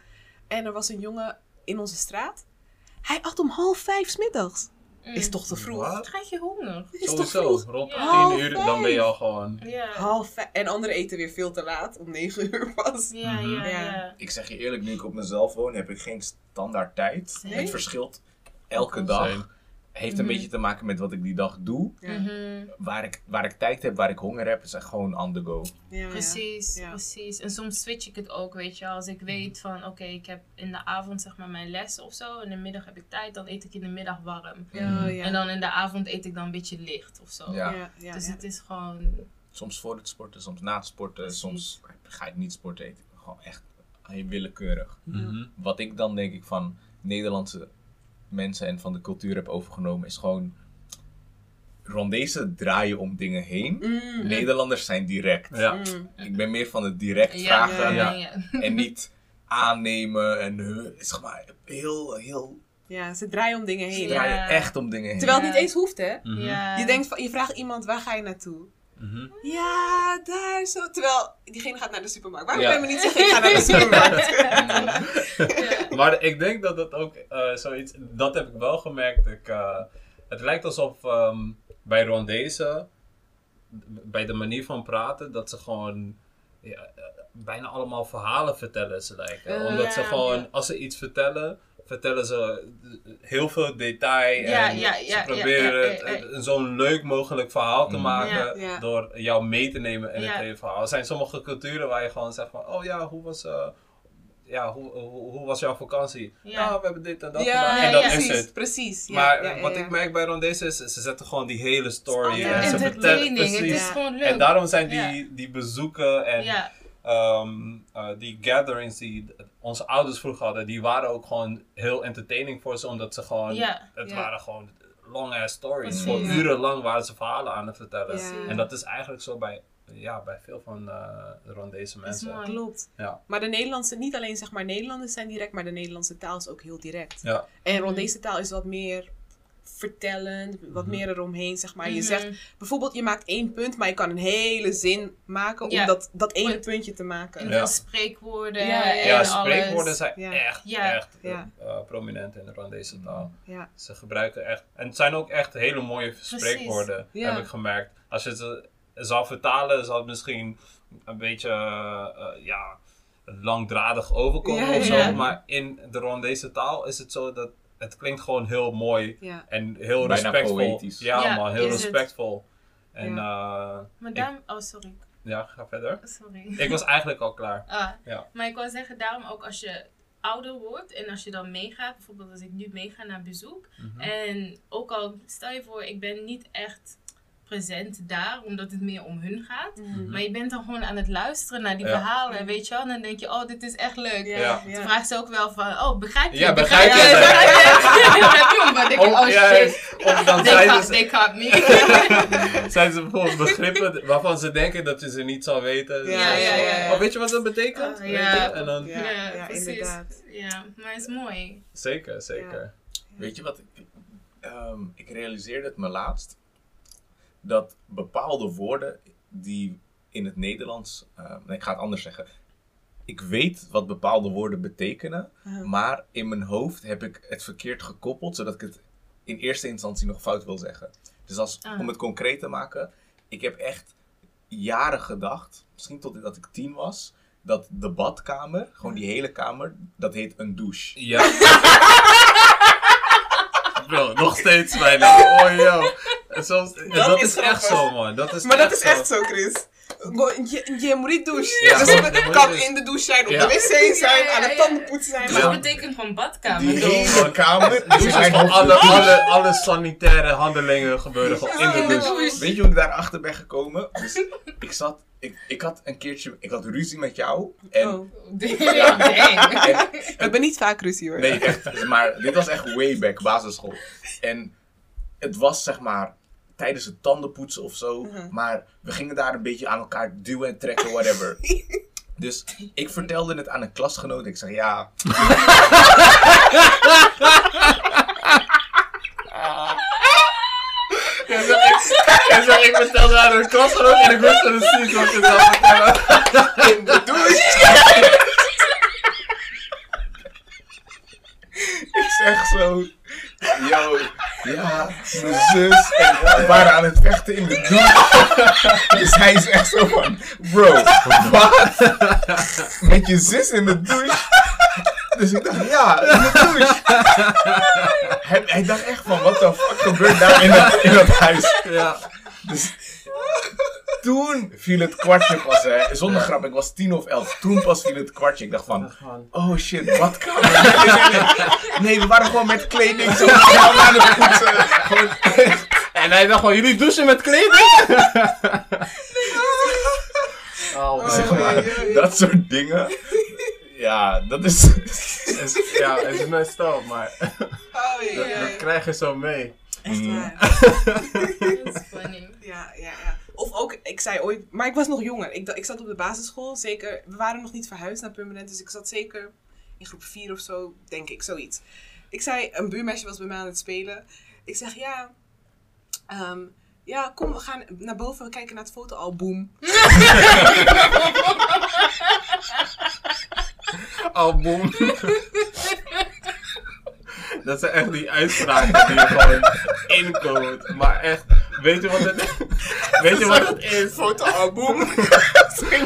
En er was een jongen in onze straat. Hij at om half vijf 's middags. Is toch te vroeg? Wat? Krijg je honger? Is toch Sowieso, vroeg? rond Ja. tien uur, dan ben je al gewoon... Ja. Half vijf. En anderen eten weer veel te laat. Om negen uur pas. Ja, Mhm. ja, Ja. ja. Ik zeg je eerlijk, nu ik op mezelf woon, heb ik geen standaard tijd. Nee? Het verschilt elke dag. Heeft een Mhm. beetje te maken met wat ik die dag doe. Ja. Mhm. Waar ik, waar ik tijd heb, waar ik honger heb, is echt gewoon on the go. Ja. Precies, Ja. precies. En soms switch ik het ook, weet je. Als ik weet van, oké, ik heb in de avond zeg maar mijn les of zo. In de middag heb ik tijd, dan eet ik in de middag warm. Ja, ja. En dan in de avond eet ik dan een beetje licht of zo. Ja. Ja, ja, dus ja. het is gewoon... Soms voor het sporten, soms na het sporten, Precies. soms ga ik niet sporten eten. Gewoon echt heel willekeurig. Mhm. Wat ik dan denk ik van Nederlandse mensen en van de cultuur heb overgenomen, is gewoon Rwandezen draaien om dingen heen. Mm, Nederlanders zijn direct. Ja. mm. Ik ben meer van het direct Ja, vragen ja, en niet aannemen. En is gewoon heel, heel. Ja, ze draaien om dingen Ze heen. Ja. draaien echt om dingen heen. Terwijl het Ja. niet eens hoeft, hè? Mhm. Ja. Je denkt van, je vraagt iemand, waar ga je naartoe? Mhm. Ja, daar zo. Terwijl diegene gaat naar de supermarkt. Waarom Ja. kan je me niet zeggen, ik ga naar de supermarkt? Ja. Maar ik denk dat het ook eh, zoiets, dat heb ik wel gemerkt. Ik, eh, het lijkt alsof ehm, bij Rwandezen, bij de manier van praten, dat ze gewoon ja, eh, bijna allemaal verhalen vertellen ze lijken. Omdat ze gewoon, ja. als ze iets vertellen, vertellen ze heel veel detail. Ja, en ja, ze proberen ja, het ja, ja. een zo'n leuk mogelijk verhaal te Mm. maken Ja, ja. door jou mee te nemen in Ja. het hele verhaal. Er zijn sommige culturen waar je gewoon zegt van, oh ja, hoe was... eh, ja, hoe, hoe, hoe was jouw vakantie? Ja. Ja, we hebben dit en dat ja, gedaan. En dat ja, is precies. het. Precies. Ja, maar ja, eh, ja, wat ik merk bij Rondese is, ze zetten gewoon die hele story. Ja, en ze vertellen precies. is Ja. gewoon leuk. En daarom zijn die, Ja. die bezoeken en Ja, ehm, eh, die gatherings die onze ouders vroeger hadden, die waren ook gewoon heel entertaining voor ze, omdat ze gewoon, Ja. het Ja. waren gewoon long ass stories. Voor urenlang waren ze verhalen aan het vertellen. Ja. En dat is eigenlijk zo bij, ja, bij veel van eh de Rwandese mensen. Klopt. Ja. Maar de Nederlandse, niet alleen zeg maar Nederlanders zijn direct, maar de Nederlandse taal is ook heel direct. Ja. En Rwandese taal is wat meer vertellend, wat Mhm. meer eromheen, zeg maar. Je Mhm. zegt bijvoorbeeld, je maakt één punt, maar je kan een hele zin maken Ja. om dat, dat ene Want- puntje te maken. En Ja. spreekwoorden Ja, ja, en Ja, alles. spreekwoorden zijn Ja. echt, Ja. echt Ja. eh, prominent in de Rwandese taal. Ja. Ze gebruiken echt, en het zijn ook echt hele mooie spreekwoorden, Ja. heb ik gemerkt. Als je ze zou vertalen, zal het misschien een beetje, eh, ja, langdradig overkomen Ja, of zo. ja. Maar in de Rwandese taal is het zo dat het klinkt gewoon heel mooi Ja. en heel Bijna respectvol. poëtisch. Ja, Ja, man, heel het. respectvol. En Ja. ja. Maar daarom... Oh, sorry. ja, ga verder. Sorry. Ik was eigenlijk al klaar. Ah, Ja. Maar ik wil zeggen, daarom ook als je ouder wordt en als je dan meegaat, bijvoorbeeld als ik nu meega naar bezoek. Mhm. En ook al, stel je voor, ik ben niet echt present daar, omdat het meer om hun gaat. Mhm. Maar je bent dan gewoon aan het luisteren naar die Ja. verhalen, weet je wel. En dan denk je, oh, dit is echt leuk. Ja, Ja. ja. Toen vraagt ze ook wel van, oh, begrijp je? Ja, begrijp je je? het? Begrijp je? Begrijp je? Maar dan denk ik, oh ja, shit, Of dan they ze, they caught me. zijn ze bijvoorbeeld begrippen waarvan ze denken dat je ze niet zal weten. Ja, ja, ja, ja. Oh, weet je wat dat betekent? Ah, ja. En dan, Ja, ja, precies. inderdaad. Ja, maar het is mooi. Zeker, zeker. Weet je wat? Ik, ehm, ik realiseerde het me laatst. Dat bepaalde woorden die in het Nederlands. eh, nee, ik ga het anders zeggen. Ik weet wat bepaalde woorden betekenen. Uh-huh. Maar in mijn hoofd heb ik het verkeerd gekoppeld. Zodat ik het in eerste instantie nog fout wil zeggen. Dus als, Ah. om het concreet te maken. Ik heb echt jaren gedacht. Misschien totdat ik tien was. dat de badkamer, gewoon die hele kamer, dat heet een douche. Ja. Bro, nog steeds bijna. Oh. En soms, dat, is is echt zo, man. Dat is Maar dat is echt zo, Chris. Go- Je, je moet niet douchen. Ja, dus je het kan in de douche zijn, op Ja. de wc zijn, Ja, ja, aan de ja. tandenpoetsen zijn. Dus Ja. dat betekent van badkamer. Die hele kamer Dus alle, alle, alle sanitaire handelingen gebeuren gewoon in de douche. Weet je hoe ik daarachter ben gekomen? Dus ik zat, ik, ik had een keertje, ik had ruzie met jou. En, Oh. Dang. en We hebben niet vaak ruzie hoor. Nee, echt. Maar dit was echt way back, basisschool. En het was zeg maar tijdens het tandenpoetsen of zo. Mhm. Maar we gingen daar een beetje aan elkaar duwen en trekken, whatever. Dus ik vertelde het aan een klasgenoot. Ik zeg ja. En zo, ik, zo, ik vertelde aan een klasgenoot en ik wist precies wat je zou vertellen. In de douche. ik zeg zo. Yo, ja, mijn zus en we waren aan het vechten in de douche. dus hij is echt zo van, bro, wat? Met je zus in de douche? Dus ik dacht, ja, in de douche. hij, hij dacht echt van, wat de fuck gebeurt daar in dat, in dat huis? Ja. Dus toen viel het kwartje pas, hè. Zonder grap, ik was tien of elf. Toen pas viel het kwartje. Ik dacht van, oh shit, wat kan Nee, nee, nee. Nee, we waren gewoon met kleding zo snel aan het poetsen. Gewoon echt. En hij dacht gewoon, jullie douchen met kleding? Oh, Zeg man. maar, dat soort dingen. Ja, dat is... Is- Ja, het is mijn stijl, maar Oh, ja, dat, ja, dat ja. krijg je zo mee. Echt Mm. waar. Dat is funny. Ja, ja, ja. Of ook, ik zei ooit, maar ik was nog jonger. Ik, ik zat op de basisschool, zeker. We waren nog niet verhuisd naar permanent, dus ik zat zeker in groep 4 of zo, denk ik, zoiets. Ik zei, een buurmeisje was bij mij aan het spelen. Ik zeg, ja, ehm, ja, kom, we gaan naar boven, we kijken naar het fotoalbum. Album. Dat zijn echt die uitspraken die je gewoon incode. Maar echt, weet je wat het, weet je wat het is? Fotoalbum.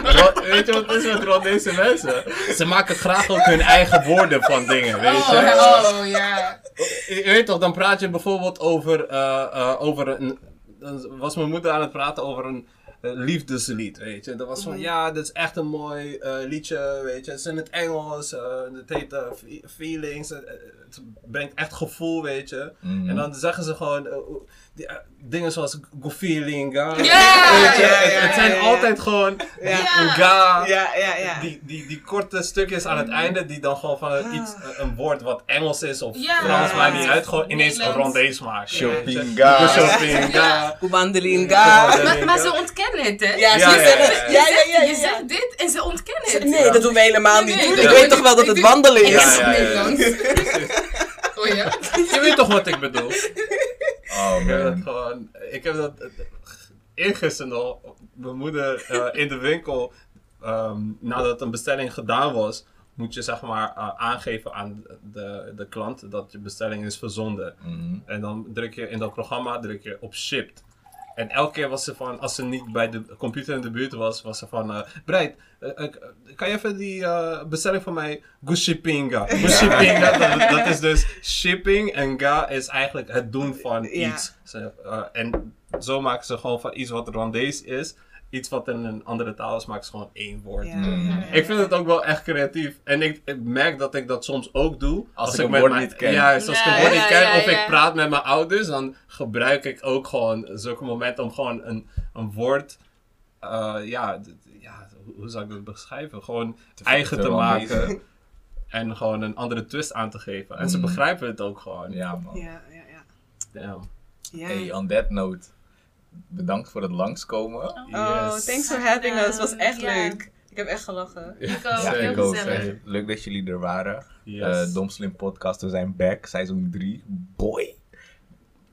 Wat- weet je wat het is met rond deze mensen? Ze maken graag ook hun eigen woorden van dingen, weet je? Oh, oh, ja. Je weet toch, dan praat je bijvoorbeeld over, eh, eh, over een. Dan was mijn moeder aan het praten over een eh, liefdeslied, weet je. Dat was van, ja, dit is echt een mooi eh, liedje, weet je. Het is in het Engels, eh, het heet Fe- Feelings. het brengt echt gevoel, weet je. Mhm. En dan zeggen ze gewoon dingen zoals go feeling, ga. Ja, weet je. ja, het, ja, het zijn ja, ja. altijd gewoon Ja. die, een ga. Ja, ja, ja. Die, die, die korte stukjes aan het einde, die dan gewoon van een, iets, een woord wat Engels is of Ja. Frans, Ja. maakt niet uit, gewoon ineens een rondees maken. Shoppinga. Shoppinga. Kubandelinga. Maar, maar ze ontkennen het, hè? Ja, Ja, ze ja, zeggen, ja, ja, ja, ja, Je ja. zegt dit en ze ontkennen het. Nee, dat doen we helemaal niet. Ik weet toch wel dat het wandelen is. Ja, ja, ja. Nederlands. Oh ja? Je weet toch wat ik bedoel? Oh Ik heb dat gewoon, ik heb dat eergisteren mijn moeder eh, in de winkel, ehm, nadat een bestelling gedaan was, moet je zeg maar eh, aangeven aan de, de klant dat je bestelling is verzonden. Mhm. En dan druk je in dat programma druk je op shipped. En elke keer was ze van, als ze niet bij de computer in de buurt was, was ze van, eh Breit, eh, eh, kan je even die bestelling van mij, Gushipinga. Gushipinga, dat, dat is dus shipping en ga is eigenlijk het doen van Ja. iets. Ze, en zo maken ze gewoon van iets wat Rwandees is, iets wat in een andere taal is, maken ze gewoon één woord. Ja, Mm. ja, ja. Ik vind het ook wel echt creatief. En ik, ik merk dat ik dat soms ook doe. Als ik een met woord mijn- niet ken. Juist, als ik Ja, een woord ja, niet ken ja, of ja. ik praat met mijn ouders, dan gebruik ik ook gewoon zulke momenten om gewoon een, een woord, eh, ja, ja, hoe- zou ik dat beschrijven? Gewoon eigen te te maken en gewoon een andere twist aan te geven. En ze Mm. begrijpen het ook gewoon. Ja man. Ja, ja, ja. Damn. ja. Hey, on that note. Bedankt voor het langskomen. Oh, Yes. thanks for having us. Het was echt leuk. Ik heb echt gelachen. Ik ook. Ja, heel ik gezellig. Leuk dat jullie er waren. Yes. Eh Dom Slim Podcast, we zijn back. Seizoen 3. Boy.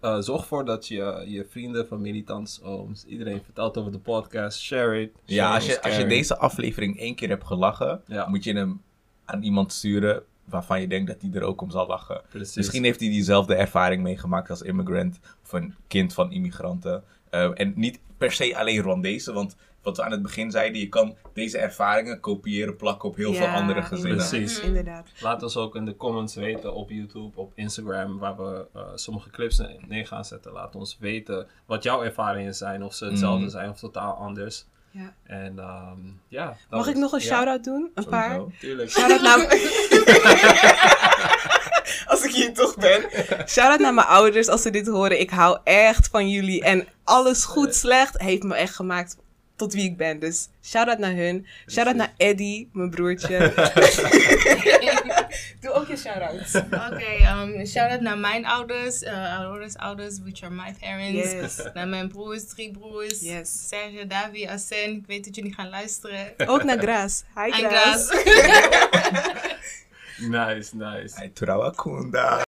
Eh, zorg ervoor dat je je vrienden, familie, tantes, ooms, iedereen vertelt over de podcast. Share it. Ja, als je, als je deze aflevering één keer hebt gelachen, Ja. moet je hem aan iemand sturen waarvan je denkt dat hij er ook om zal lachen. Precies. Misschien heeft hij diezelfde ervaring meegemaakt als immigrant of een kind van immigranten. Eh, en niet per se alleen Rwandese, want wat we aan het begin zeiden, je kan deze ervaringen kopiëren, plakken op heel veel andere gezinnen. Precies. Inderdaad. Laat ons ook in de comments weten op YouTube, op Instagram, waar we eh, sommige clips ne- neer gaan zetten. Laat ons weten wat jouw ervaringen zijn, of ze hetzelfde Mhm. zijn of totaal anders. Ja. En ehm, ja. Mag ik is- nog een ja, shout-out doen? Een paar? Tuurlijk. Shout-out naar... hier toch ben. Shout-out naar mijn ouders als ze dit horen. Ik hou echt van jullie. En alles goed, slecht heeft me echt gemaakt tot wie ik ben. Dus shout-out naar hun. Shout-out naar Eddie, mijn broertje. Doe ook je shout-outs. Oké, um, shout-out naar mijn ouders, uh, ouders, ouders, which are my parents. Yes. Naar mijn broers, drie broers. Yes. Serge, Davi, Asen. Ik weet dat jullie gaan luisteren. Ook naar Graas. Hi Graas. Graas. Nice, nice. Hey, Turawakunda.